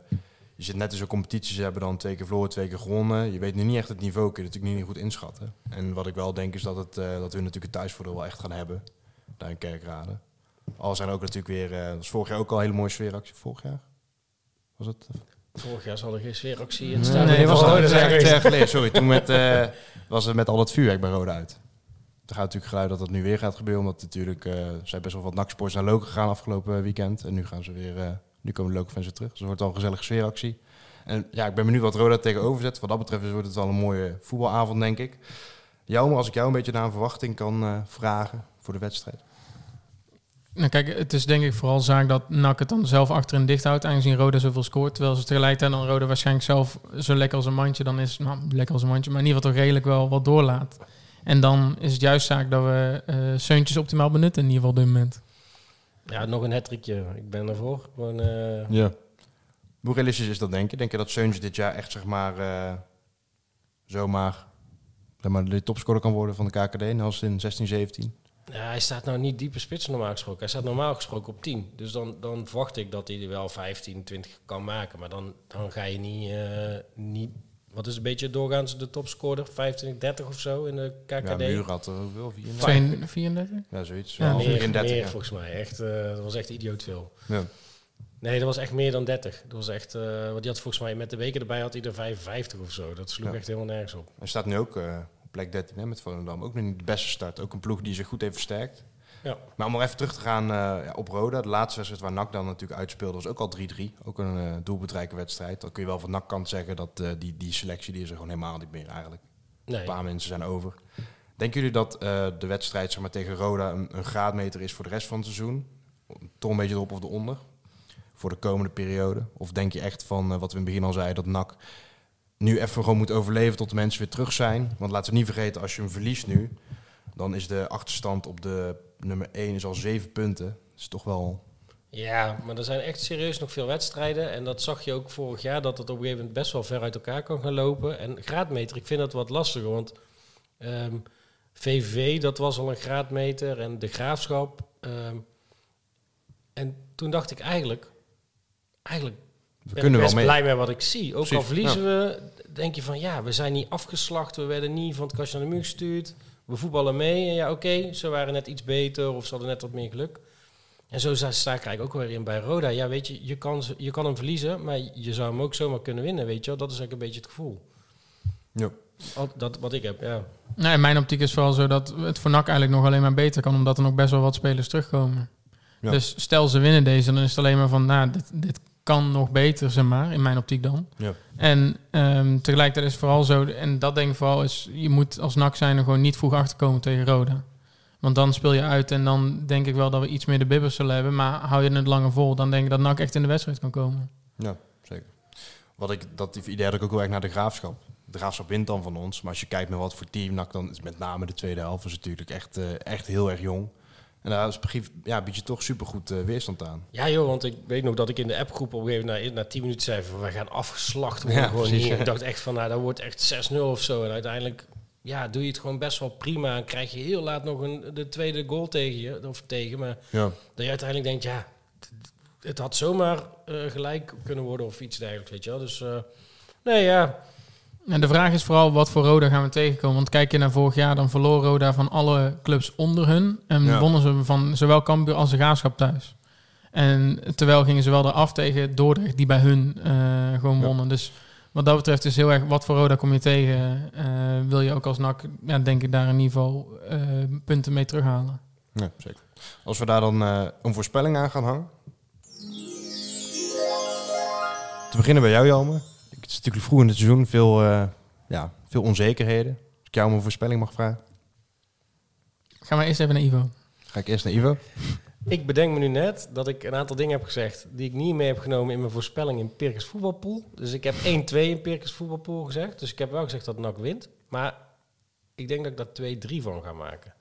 je zit net in zo'n competitie, ze hebben dan twee keer verloren, twee keer gewonnen. Je weet nu niet echt het niveau, kun je natuurlijk niet goed inschatten. En wat ik wel denk is dat, het, eh, dat we natuurlijk het thuisvoordeel wel echt gaan hebben, daar in Kerkrade. Al zijn ook natuurlijk weer, eh dat was vorig jaar ook al een hele mooie sfeeractie. Vorig jaar? Was het? Vorig jaar zal er geen sfeeractie in Nee, staan. nee, was dat Roda twee zijn jaar- geleden. Sorry, toen met, eh, *laughs* was het met al dat vuurwerk bij Rode uit. Er gaat natuurlijk geluid dat dat nu weer gaat gebeuren. Omdat natuurlijk, eh zijn best wel wat naksports naar Loken gegaan afgelopen weekend. En nu gaan ze weer, eh, nu komen de fans weer terug. Dus het wordt al een gezellige sfeeractie. En ja, ik ben benieuwd wat Roda tegenover zet. Wat dat betreft wordt het wel een mooie voetbalavond, denk ik. Jou, als ik jou een beetje naar een verwachting kan eh, vragen voor de wedstrijd. Nou kijk, het is denk ik vooral zaak dat NAC het dan zelf achterin dicht houdt, aangezien Roda zoveel scoort. Terwijl ze tegelijkertijd dan Roda waarschijnlijk zelf zo lekker als een mandje dan is, nou lekker als een mandje, maar in ieder geval toch redelijk wel wat doorlaat. En dan is het juist zaak dat we eh Seuntjes optimaal benutten in ieder geval op dit moment. Ja, nog een hattrickje. Ik ben ervoor. Gewoon, eh, Ja. Hoe realistisch is dat, denk je? Denk je dat Seuntje dit jaar echt, zeg maar, eh, zomaar zeg maar, de topscorer kan worden van de KKD, als in 16, 17? ja, hij staat nou niet diepe spits normaal gesproken. Hij staat normaal gesproken op 10. Dus dan, dan verwacht ik dat hij er wel 15, 20 kan maken. Maar dan, dan ga je niet, eh, niet... Wat is een beetje doorgaans de topscorer? 25, 30 of zo in de Ja, KKD? Muur had er ook wel 34. Twee- 34? Ja, zoiets. Ja, Ja, meer, 34. meer ja. volgens mij. Echt, eh, dat was echt idioot veel. Ja. Nee, dat was echt meer dan 30. Dat was echt, eh want die had volgens mij met de weken erbij had hij er 55 of zo. Dat sloeg Ja. echt helemaal nergens op. Hij staat nu ook eh, op plek 13 hè, met Volendam. Ook nog niet de beste start. Ook een ploeg die zich goed heeft versterkt. Ja. Maar om nog even terug te gaan eh, op Roda. De laatste wedstrijd waar NAC dan natuurlijk uitspeelde was ook al 3-3. Ook een eh doelbedrijke wedstrijd. Dan kun je wel van NAC kant zeggen dat eh, die, die selectie die is er gewoon helemaal niet meer eigenlijk. Nee. Een paar mensen zijn over. Denken jullie dat de wedstrijd zeg maar, tegen Roda een, een graadmeter is voor de rest van het seizoen? Toch een beetje erop of eronder? Voor de komende periode? Of denk je echt van wat we in het begin al zeiden, dat NAC nu even gewoon moet overleven tot de mensen weer terug zijn? Want laten we niet vergeten, als je hem verliest nu, dan is de achterstand op de nummer 1 is al 7 punten. Dat is toch wel... Ja, maar er zijn echt serieus nog veel wedstrijden. En dat zag je ook vorig jaar, dat het op een gegeven moment best wel ver uit elkaar kan gaan lopen. En graadmeter, ik vind dat wat lastiger, want ehm, VVV, dat was al een graadmeter. En de graafschap. ehm, en toen dacht ik eigenlijk, eigenlijk We ben kunnen ik wel best mee. blij met wat ik zie. Ook al verliezen we, denk je van ja, we zijn niet afgeslacht. We werden niet van het kastje naar de muur gestuurd. We voetballen mee. En ja, oké, ze waren net iets beter of ze hadden net wat meer geluk. En zo sta sta ik eigenlijk ook weer in bij Roda. Ja, weet je, je kan, ze- je kan hem verliezen, maar je zou hem ook zomaar kunnen winnen, weet je wel. Dat is eigenlijk een beetje het gevoel. Ja. Al- Dat, wat ik heb, ja. In mijn optiek is vooral zo dat het voor NAC eigenlijk nog alleen maar beter kan, omdat er nog best wel wat spelers terugkomen. Ja. Dus stel ze winnen deze, dan is het alleen maar van, nou, dit, dit kan nog beter, zeg maar, in mijn optiek dan. Ja. En ehm, tegelijkertijd is vooral zo, en dat denk ik vooral, is je moet als NAC zijn er gewoon niet vroeg achterkomen tegen Roda. Want dan speel je uit en dan denk ik wel dat we iets meer de bibbers zullen hebben. Maar hou je het langer vol, dan denk ik dat NAC echt in de wedstrijd kan komen. Ja, zeker. Wat ik, dat idee had ik ook heel erg naar de graafschap. De graafschap wint dan van ons. Maar als je kijkt naar wat voor team NAC dan is, met name de tweede helft, is natuurlijk echt, eh, echt heel erg jong. En daar begin- ja, bied je toch supergoed eh, weerstand aan. Ja joh, want ik weet nog dat ik in de appgroep op een gegeven moment na, na 10 minuten zei van we gaan afgeslacht worden Ja, gewoon hier. Ik dacht echt van nou dat wordt echt 6-0 of zo. En uiteindelijk ja, doe je het gewoon best wel prima. En krijg je heel laat nog een, de tweede goal tegen je. Of tegen, maar Ja. dat je uiteindelijk denkt ja, het- het had zomaar eh, gelijk kunnen worden of iets dergelijks, weet je wel. Dus eh, nee ja, En de vraag is vooral wat voor Roda gaan we tegenkomen. Want kijk je naar vorig jaar, dan verloor Roda van alle clubs onder hun. En Ja. wonnen ze van zowel Cambuur als de Graafschap thuis. En terwijl gingen ze wel eraf tegen Dordrecht, die bij hun eh, gewoon Ja. wonnen. Dus wat dat betreft is heel erg, wat voor Roda kom je tegen? Eh, wil je ook als NAC, ja, denk ik, daar in ieder geval eh, punten mee terughalen. ja, zeker. Als we daar dan een voorspelling aan gaan hangen. Te beginnen bij jou, Jelmer. Het is natuurlijk vroeg in het seizoen, veel, eh, ja, veel onzekerheden. Als ik jou om een voorspelling mag vragen, Gaan we eerst even naar Ivo. ga ik eerst naar Ivo. ik bedenk me nu net dat ik een aantal dingen heb gezegd die ik niet mee heb genomen in mijn voorspelling in Pirkens voetbalpool. Dus ik heb 1-2 in Pirkens voetbalpool gezegd. Dus ik heb wel gezegd dat NAC wint. Maar ik denk dat ik daar 2-3 van ga maken.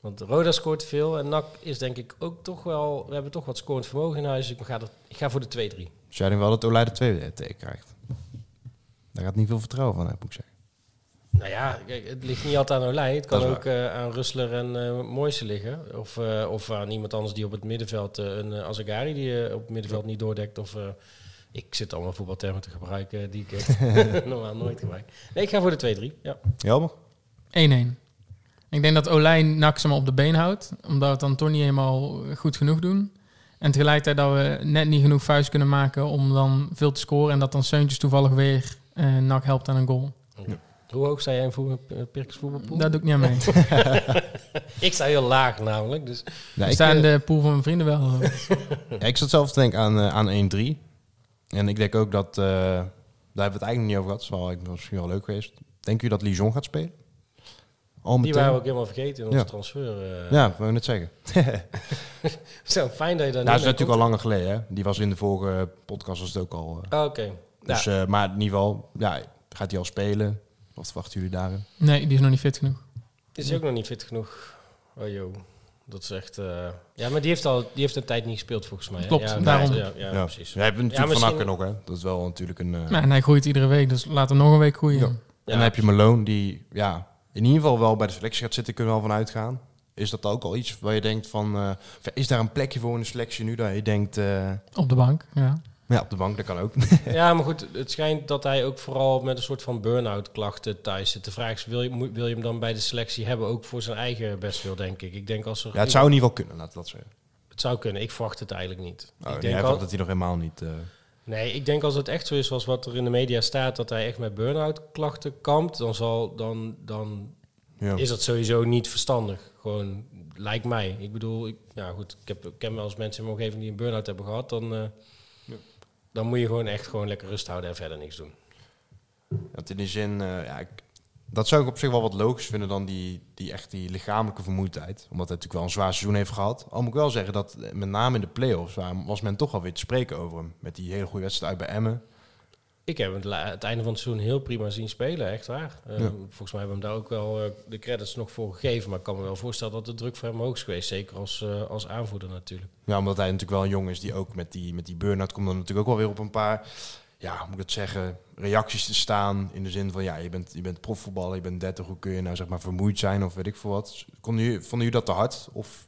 Want Roda scoort veel en NAC is denk ik ook toch wel... We hebben toch wat scorend vermogen in huis. Dus ik ga, er, ik ga voor de 2-3. Dus jij denkt wel dat Olij de tweede tegen krijgt. Daar gaat niet veel vertrouwen van, heb moet ik zeggen. Nou ja, kijk, het ligt niet altijd aan Olij. Het kan ook eh, aan Rustler en eh Moise liggen. Of, eh, of aan iemand anders die op het middenveld... een uh, Azagari die op het middenveld niet doordekt. Of eh, ik zit allemaal voetbaltermen te gebruiken die ik echt *laughs* normaal nooit gebruik. Nee, ik ga voor de 2-3. Ja. Jelmer? 1-1. Ik denk dat ze maar op de been houdt. Omdat we het dan toch niet helemaal goed genoeg doen. En tegelijkertijd dat we net niet genoeg vuist kunnen maken om dan veel te scoren. En dat dan Seuntjes toevallig weer eh NAC helpt aan een goal. Hoe hoog sta jij in voer, uh, Pirkens voetbalpool? Daar doe ik niet aan mee. *laughs* ik sta heel laag namelijk. Dus Ja, ik sta in eh, de pool van mijn vrienden wel. *laughs* ja, ik zat zelf te denken aan, eh, aan 1-3. En ik denk ook dat... eh, daar hebben we het eigenlijk niet over gehad. Dat is wel misschien wel leuk geweest. Denken jullie dat Lijon gaat spelen? Al die waren we ook helemaal vergeten in onze Ja. transfer. eh. Ja, dat wou ik net zeggen. *laughs* Zo, fijn dat je daar Nou, dat is natuurlijk al langer geleden. Hè? Die was in de vorige podcast was het ook al. eh. Oh, Oké. Dus, Ja. eh, maar in ieder geval, ja, gaat hij al spelen? Wat verwachten jullie daarin? Nee, die is nog niet fit genoeg. Is hij ook nog niet fit genoeg? Oh joh. Dat is echt... eh, Ja, maar die heeft, al, die heeft een tijd niet gespeeld volgens mij. hè? Klopt, ja, daarom. Ja, ja, Ja, precies. We hebben natuurlijk Ja, Van misschien- Akker nog, hè? Dat is wel natuurlijk een... eh, Ja, en hij groeit iedere week, dus laat hem nog een week groeien. Ja. En dan heb je Malone, die ja, in ieder geval wel bij de selectie gaat zitten, kunnen we wel van uitgaan. Is dat ook al iets waar je denkt van... eh, is daar een plekje voor in de selectie nu dat je denkt... eh, Op de bank, ja. Ja, op de bank, dat kan ook. *laughs* Ja, maar goed, het schijnt dat hij ook vooral met een soort van burn-out klachten thuis zit. De vraag is, wil je, wil je hem dan bij de selectie hebben, ook voor zijn eigen bestwil, denk ik. Ik denk als er... ja, het zou in ieder geval kunnen, laten we dat zeggen. Het zou kunnen. Ik verwacht het eigenlijk niet. Oh, ik hij al- dat hij nog helemaal niet... eh, Nee, ik denk als het echt zo is zoals wat er in de media staat, dat hij echt met burn-out klachten kampt, dan, zal, dan, dan ja. is dat sowieso niet verstandig. Gewoon, lijkt mij. Ik bedoel, ik, ja goed, ik, heb, ik ken wel eens mensen in mijn omgeving die een burn-out hebben gehad, dan, eh, dan moet je gewoon echt gewoon lekker rust houden en verder niks doen. Want in die zin, eh, ja, ik, dat zou ik op zich wel wat logisch vinden dan die, die echt die lichamelijke vermoeidheid. Omdat hij natuurlijk wel een zwaar seizoen heeft gehad. Al moet ik wel zeggen dat eh, met name in de play-offs was men toch wel weer te spreken over hem. Met die hele goede wedstrijd bij Emmen. Ik heb het, het einde van het seizoen heel prima zien spelen, echt waar. Eh, Ja. Volgens mij hebben we hem daar ook wel eh, de credits nog voor gegeven. Maar ik kan me wel voorstellen dat de druk voor hem hoog is geweest. Zeker als, eh, als aanvoerder natuurlijk. Ja, omdat hij natuurlijk wel een jongen is die ook met die, met die burn-out komt dan natuurlijk ook wel weer op een paar, ja, moet ik het zeggen, reacties te staan. In de zin van, ja, je bent, je bent profvoetballer, je bent 30, hoe kun je nou zeg maar vermoeid zijn of weet ik veel wat. Konden jullie, vonden jullie dat te hard? Of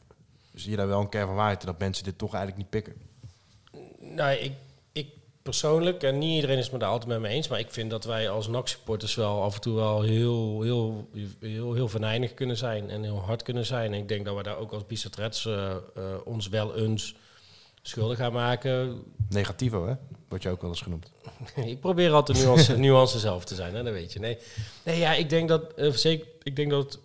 zie je daar wel een kern van waarheid dat mensen dit toch eigenlijk niet pikken? Nou, ik, ik persoonlijk, en niet iedereen is me daar altijd met me eens, maar ik vind dat wij als NAC-supporters wel af en toe wel heel, heel, heel, heel venijnig kunnen zijn en heel hard kunnen zijn. En ik denk dat we daar ook als Bicetrets eh eh, ons wel eens schuldig gaan maken. Negativo, hè? Wordt je ook wel eens genoemd. *laughs* ik probeer altijd nuance, *laughs* nuance zelf te zijn, hè, dat weet je. Nee, nee ja, ik denk dat, eh, zeker, ik denk dat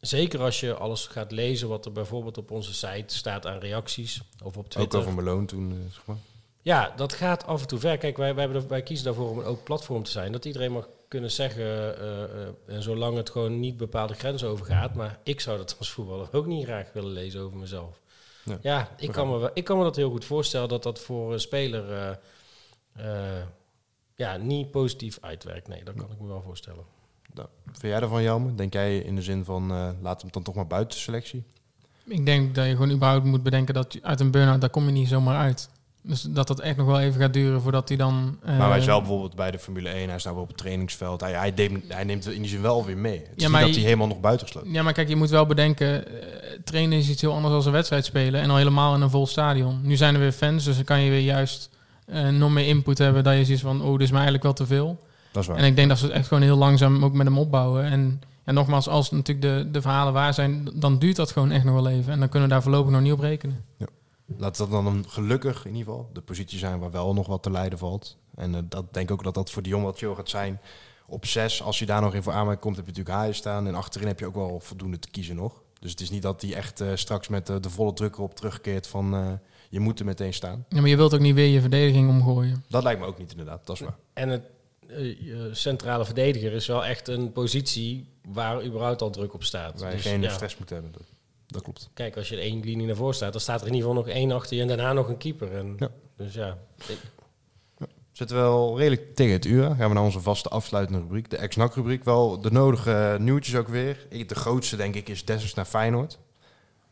zeker als je alles gaat lezen wat er bijvoorbeeld op onze site staat aan reacties of op Ook Twitter. over Malone toen, zeg maar. Ja, dat gaat af en toe ver. Kijk, wij, wij, hebben er- wij kiezen daarvoor om een open platform te zijn. Dat iedereen mag kunnen zeggen, eh, eh, en zolang het gewoon niet bepaalde grenzen overgaat. Maar ik zou dat als voetballer ook niet graag willen lezen over mezelf. Ja. Ja, ik, kan me, wel- ik kan me dat heel goed voorstellen dat dat voor een speler eh, eh, ja, niet positief uitwerkt. Nee, dat kan ik me wel voorstellen. Nou, vind jij ervan, Jelme? Denk jij in de zin van, eh laat hem dan toch maar buiten selectie? Ik denk dat je gewoon überhaupt moet bedenken dat je uit een burn-out, daar kom je niet zomaar uit. Dus dat dat echt nog wel even gaat duren voordat hij dan... eh, maar hij is wel bijvoorbeeld bij de Formule 1, hij is nou wel op het trainingsveld. Hij, hij, neemt, hij neemt in die zin wel weer mee. Het is Ja, niet maar dat je- hij helemaal nog buitengesloten Ja, maar kijk, je moet wel bedenken, eh, trainen is iets heel anders dan een wedstrijd spelen. En al helemaal in een vol stadion. Nu zijn er weer fans, dus dan kan je weer juist eh, nog meer input hebben. Dat je ziet van, oh, dit is me eigenlijk wel te veel. Dat is waar. En ik denk dat ze het echt gewoon heel langzaam ook met hem opbouwen. En, en nogmaals, als natuurlijk de, de verhalen waar zijn, dan duurt dat gewoon echt nog wel even. En dan kunnen we daar voorlopig nog niet op rekenen. Laat dat dan een gelukkig in ieder geval de positie zijn waar wel nog wat te lijden valt. En eh, dat denk ik ook dat dat voor Dion wat chill gaat zijn. Op zes, als je daar nog in voor aanmerking komt, heb je natuurlijk Haaien staan. En achterin heb je ook wel voldoende te kiezen nog. Dus het is niet dat hij echt eh, straks met eh, de volle druk erop terugkeert van eh, je moet er meteen staan. Ja, maar je wilt ook niet weer je verdediging omgooien. Dat lijkt me ook niet inderdaad, dat is waar. En het eh, je centrale verdediger is wel echt een positie waar überhaupt al druk op staat. Waar je Dus, geen ja. stress moet hebben. Dat, dat klopt. Kijk, als je er één linie naar voren staat, dan staat er in ieder geval nog één achter je en daarna nog een keeper. En, Ja. Dus ja, Zitten we wel redelijk tegen het uur. Gaan we naar onze vaste afsluitende rubriek, de ex rubriek Wel de nodige nieuwtjes ook weer. De grootste denk ik is Dessers naar Feyenoord.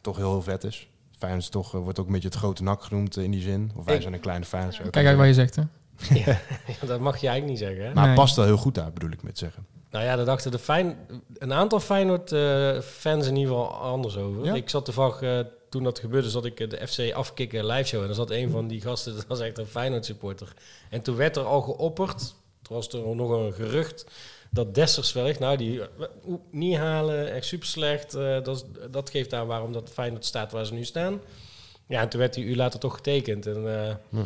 Toch heel, heel vet is. Feyenoord is toch, eh, wordt ook een beetje het grote nak genoemd eh, in die zin. Of wij Ik- zijn een kleine Feyenoord. Kijk uit wat je zegt, hè. *laughs* ja, dat mag je eigenlijk niet zeggen. Hè? Maar Nee. past wel heel goed daar, bedoel ik met zeggen. Nou ja, daar dachten de Fijn, een aantal Feyenoord-fans in ieder geval anders over. Ja? Ik zat toevallig, eh, toen dat gebeurde, zat ik eh, de FC afkicken live show. En dan zat een van die gasten, *laughs* dat was echt een Feyenoord-supporter. En toen werd er al geopperd, toen was er nog een gerucht, dat Dessers wellicht, nou die eh, niet halen, echt super slecht. eh, dat, dat geeft aan waarom dat Feyenoord staat waar ze nu staan. Ja, en toen werd die uur later toch getekend. En, eh,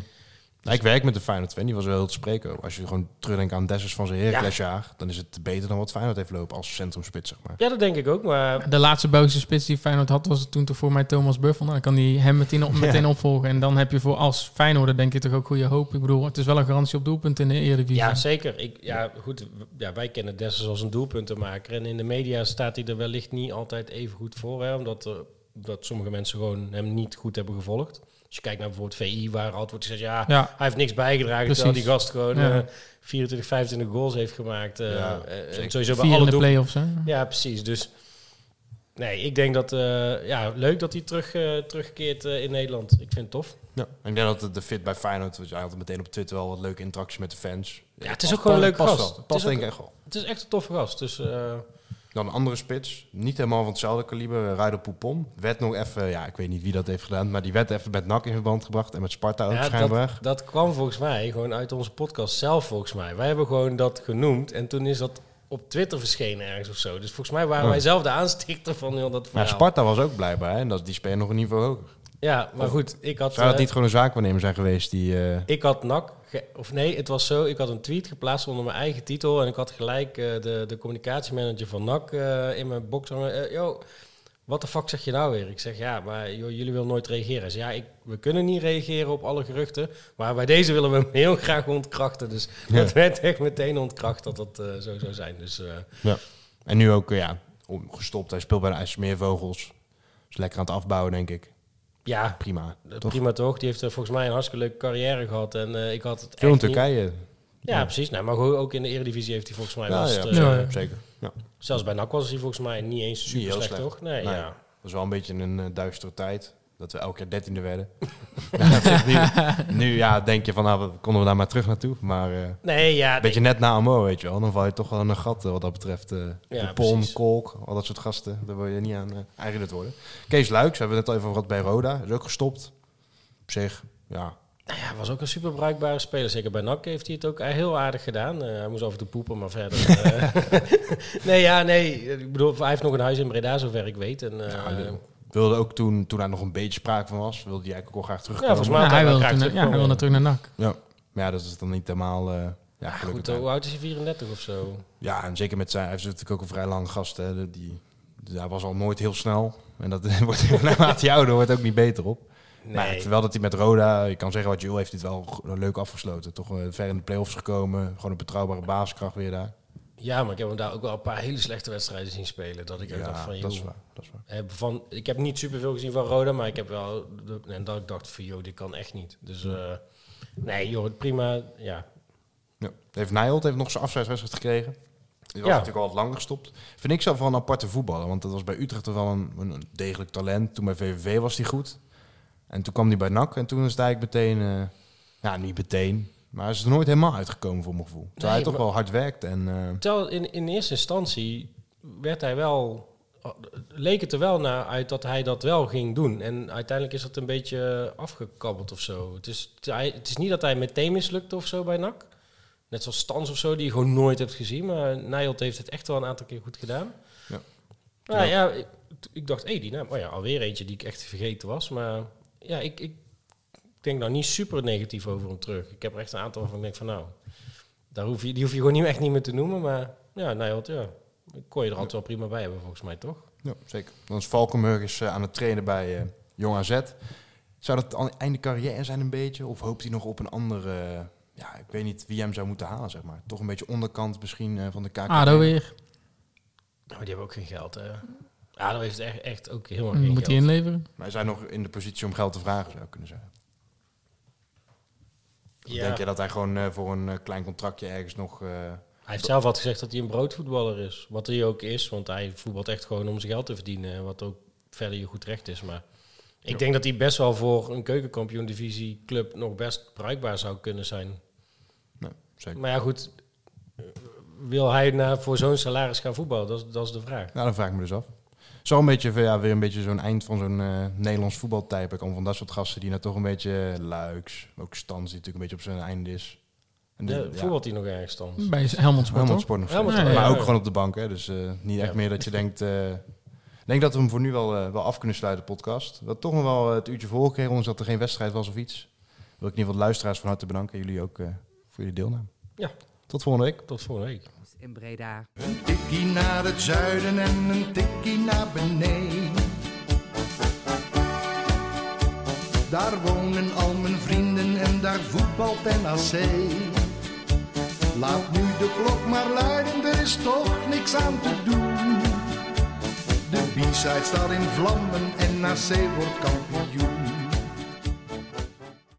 Nou, ik werk met de Feyenoord fan, die was wel heel te spreken. Als je gewoon terugdenkt aan Dessers van zijn Heraclesjaar, dan is het beter dan wat Feyenoord heeft lopen als centrumspits, zeg maar. ja, dat denk ik ook, maar De laatste Belgische spits die Feyenoord had, was toen toch voor mij Thomas Buffel. Nou, dan kan die hem meteen, op, *laughs* meteen opvolgen. En dan heb je voor als Feyenoord denk ik toch ook goede hoop. Ik bedoel, het is wel een garantie op doelpunt in de Eredivisie. Ja, zeker. Ik, ja, goed. Ja, wij kennen Dessers als een doelpuntenmaker. En in de media staat hij er wellicht niet altijd even goed voor. Hè, omdat er, dat sommige mensen gewoon hem niet goed hebben gevolgd. Als je kijkt naar bijvoorbeeld VI, waar altijd wordt gezegd... ja, Ja, hij heeft niks bijgedragen. Precies. Terwijl die gast gewoon Ja. eh, 24, 25 goals heeft gemaakt. eh, Ja, eh, zeker. sowieso bij alle de play-offs. Hè? Ja, precies. Dus nee, ik denk dat... eh, ja, leuk dat hij terug, eh, terugkeert eh, in Nederland. Ik vind het tof. Ja. Ik denk dat de, de fit bij Feyenoord, dus hij had meteen op Twitter wel wat leuke interacties met de fans. Ja, het is ook gewoon een leuke past gast. Ook- denk ik echt wel. Het is echt een toffe gast. Dus eh, Dan een andere spits, niet helemaal van hetzelfde kaliber, Ryder Poupon. Werd nog even, ja, ik weet niet wie dat heeft gedaan, maar die werd even met NAC in verband gebracht en met Sparta ook Ja, schijnbaar. Dat kwam volgens mij gewoon uit onze podcast zelf, volgens mij. Wij hebben gewoon dat genoemd en toen is dat op Twitter verschenen ergens of zo. Dus volgens mij waren Oh. wij zelf de aanstichter van heel dat Maar verhaal. Sparta was ook blijkbaar hè, en dat, die spelen nog een niveau hoger. Ja, maar Of- goed, ik had... Zou dat eh, niet gewoon een zaakwaarnemer zijn geweest die... eh, Ik had NAC, of nee, het was zo, ik had een tweet geplaatst onder mijn eigen titel en ik had gelijk eh, de, de communicatiemanager van NAC in mijn box yo, wat de fuck zeg je nou weer? Ik zeg, ja, maar joh, jullie willen nooit reageren. Zei, ja, ik, we kunnen niet reageren op alle geruchten, maar bij deze willen we hem heel graag ontkrachten. Dus Ja. dat werd echt meteen ontkracht dat dat zo zou zijn. Dus eh, En nu ook, ja, gestopt. Hij speelt bij de IJsselmeervogels. Is lekker aan het afbouwen, denk ik. Ja, Prima. Toch? prima toch? Die heeft eh, volgens mij een hartstikke leuke carrière gehad en eh, ik had het Veel in niet- Turkije. Ja, precies. Nou, maar ook in de Eredivisie heeft hij volgens mij Ja, was ja, het, zeker, eh, Ja, ja. zeker. Ja. Zelfs bij NAC was hij volgens mij niet eens super heel slecht, slecht. toch? Nee, Nee. ja. Dat is wel een beetje een duistere tijd. Dat we elke keer dertiende werden. *laughs* Nu, nu ja, denk je van, nou, konden we daar maar terug naartoe. Maar eh, Nee, ja. een beetje net na AMO, weet je wel. Dan val je toch wel in een gat eh, wat dat betreft. eh Ja, de precies. Kolk, al dat soort gasten. Daar wil je niet aan uh, eigend worden. Kees Luiks, hebben we het net al even gehad bij Roda. Is ook gestopt. Op zich, ja. Nou ja, was ook een super bruikbare speler. Zeker bij NAC heeft hij het ook heel aardig gedaan. Eh, hij moest en toe poepen, maar verder... eh, *laughs* nee, ja, nee. Ik bedoel, hij heeft nog een huis in Breda, zover ik weet. En, eh, Ja, Wilde ook toen, toen daar nog een beetje sprake van was, wilde hij eigenlijk ook wel graag terugkomen. volgens mij- Ja, had hij wilde ja, hij terugkomen. wilde terug naar NAC. Ja. Maar ja, dat is dan niet helemaal... eh ja, ja, gelukkig goed, hoe oud is hij? 34 of zo? Ja, en zeker met zijn... Hij is natuurlijk ook een vrij lange gast. Hè, die, dus hij was al nooit heel snel. En dat *laughs* wordt naarmate *laughs* hij ouder wordt ook niet beter op. Maar terwijl dat hij met Roda, je kan zeggen wat je wil, heeft hij het wel leuk afgesloten. Toch eh, ver in de play-offs gekomen. Gewoon een betrouwbare basiskracht weer daar. Ja, maar ik heb hem daar ook wel een paar hele slechte wedstrijden zien spelen. Dat ik ook dacht van, dat is joh, waar. Dat is waar. heb van, ik heb niet superveel gezien van Roda, maar ik heb wel... en dat ik dacht van, joh, dit kan echt niet. Dus eh, nee, joh, prima. Ja, Ja. Heeft Nijholt heeft nog zijn afscheidswedstrijd gekregen. Die was Ja. natuurlijk al wat langer gestopt. Vind ik zelf wel een aparte voetballer. Want dat was bij Utrecht toch wel een, een degelijk talent. Toen bij VVV was hij goed. En toen kwam hij bij NAC. En toen is eigenlijk meteen... eh, ja, niet meteen. Maar hij is er nooit helemaal uitgekomen voor mijn gevoel. Terwijl hij toch wel hard werkt. En, Terwijl in, in eerste instantie werd hij wel, leek het er wel naar uit dat hij dat wel ging doen. En uiteindelijk is dat een beetje afgekabbeld of zo. Het is, het, is niet dat hij meteen mislukte of zo bij NAC. Net zoals Stans of zo, die je gewoon nooit hebt gezien. Maar Nijholt heeft het echt wel een aantal keer goed gedaan. Ja. Nou ja, ik, ik dacht, hé, die naam. Oh ja, alweer eentje die ik echt vergeten was. Maar ja, ik, ik denk nou niet super negatief over hem terug. Ik heb er echt een aantal waarvan ik denk van nou, daar hoef je, die hoef je gewoon niet, echt niet meer te noemen. Maar ja, Nijholt, ja. Kon je er altijd wel prima bij hebben, volgens mij, toch? ja, zeker. Dan is Valkenburg is, eh, aan het trainen bij eh, Jong AZ. Zou dat aan einde carrière zijn een beetje? Of hoopt hij nog op een andere... ja, ik weet niet wie hem zou moeten halen, zeg maar. Toch een beetje onderkant misschien eh, van de KK. ADO weer. Maar die hebben ook geen geld, hè. Ja, dat heeft echt, echt ook helemaal Dan geen moet hij inleveren. Maar hij zijn nog in de positie om geld te vragen, zou ik kunnen zeggen. Ja. Denk je dat hij gewoon eh, voor een eh, klein contractje ergens nog... eh, Hij heeft zelf altijd gezegd dat hij een broodvoetballer is. Wat hij ook is, want hij voetbalt echt gewoon om zijn geld te verdienen. Wat ook verder je goed recht is. Maar ik denk dat hij best wel voor een keukenkampioen-divisie club nog best bruikbaar zou kunnen zijn. nee, zeker. Maar ja, goed. Wil hij naar, voor zo'n salaris gaan voetballen? Dat dat is de vraag. Nou, dan vraag ik me dus af. Zo een beetje, ja, weer een beetje zo'n eind van zo'n eh, Nederlands voetbaltype. Ik kom van dat soort gasten die nou toch een beetje luiks. Ook Stans, die natuurlijk een beetje op zijn einde is. En Ja, dit- ja, voetbalt hij nog ergens dan? Bij Helmond Sport, Helmond? Sport nog Helmond maar ja, ook gewoon op de bank, hè. Dus eh, niet echt Ja. meer dat je denkt... eh, ik denk dat we hem voor nu wel, eh, wel af kunnen sluiten, de podcast. Dat toch nog wel eh, het uurtje volgekregen, ondanks dat er geen wedstrijd was of iets. Wil ik in ieder geval de luisteraars van harte bedanken. Jullie ook eh, voor jullie deelname. Ja. Tot volgende week. Tot volgende week. In Breda. Een tikkie naar het zuiden en een tikkie naar beneden. Daar wonen al mijn vrienden en daar voetbalt NAC. Laat nu de klok maar luiden, er is toch niks aan te doen. De B-side staat in vlammen en NAC wordt kampioen.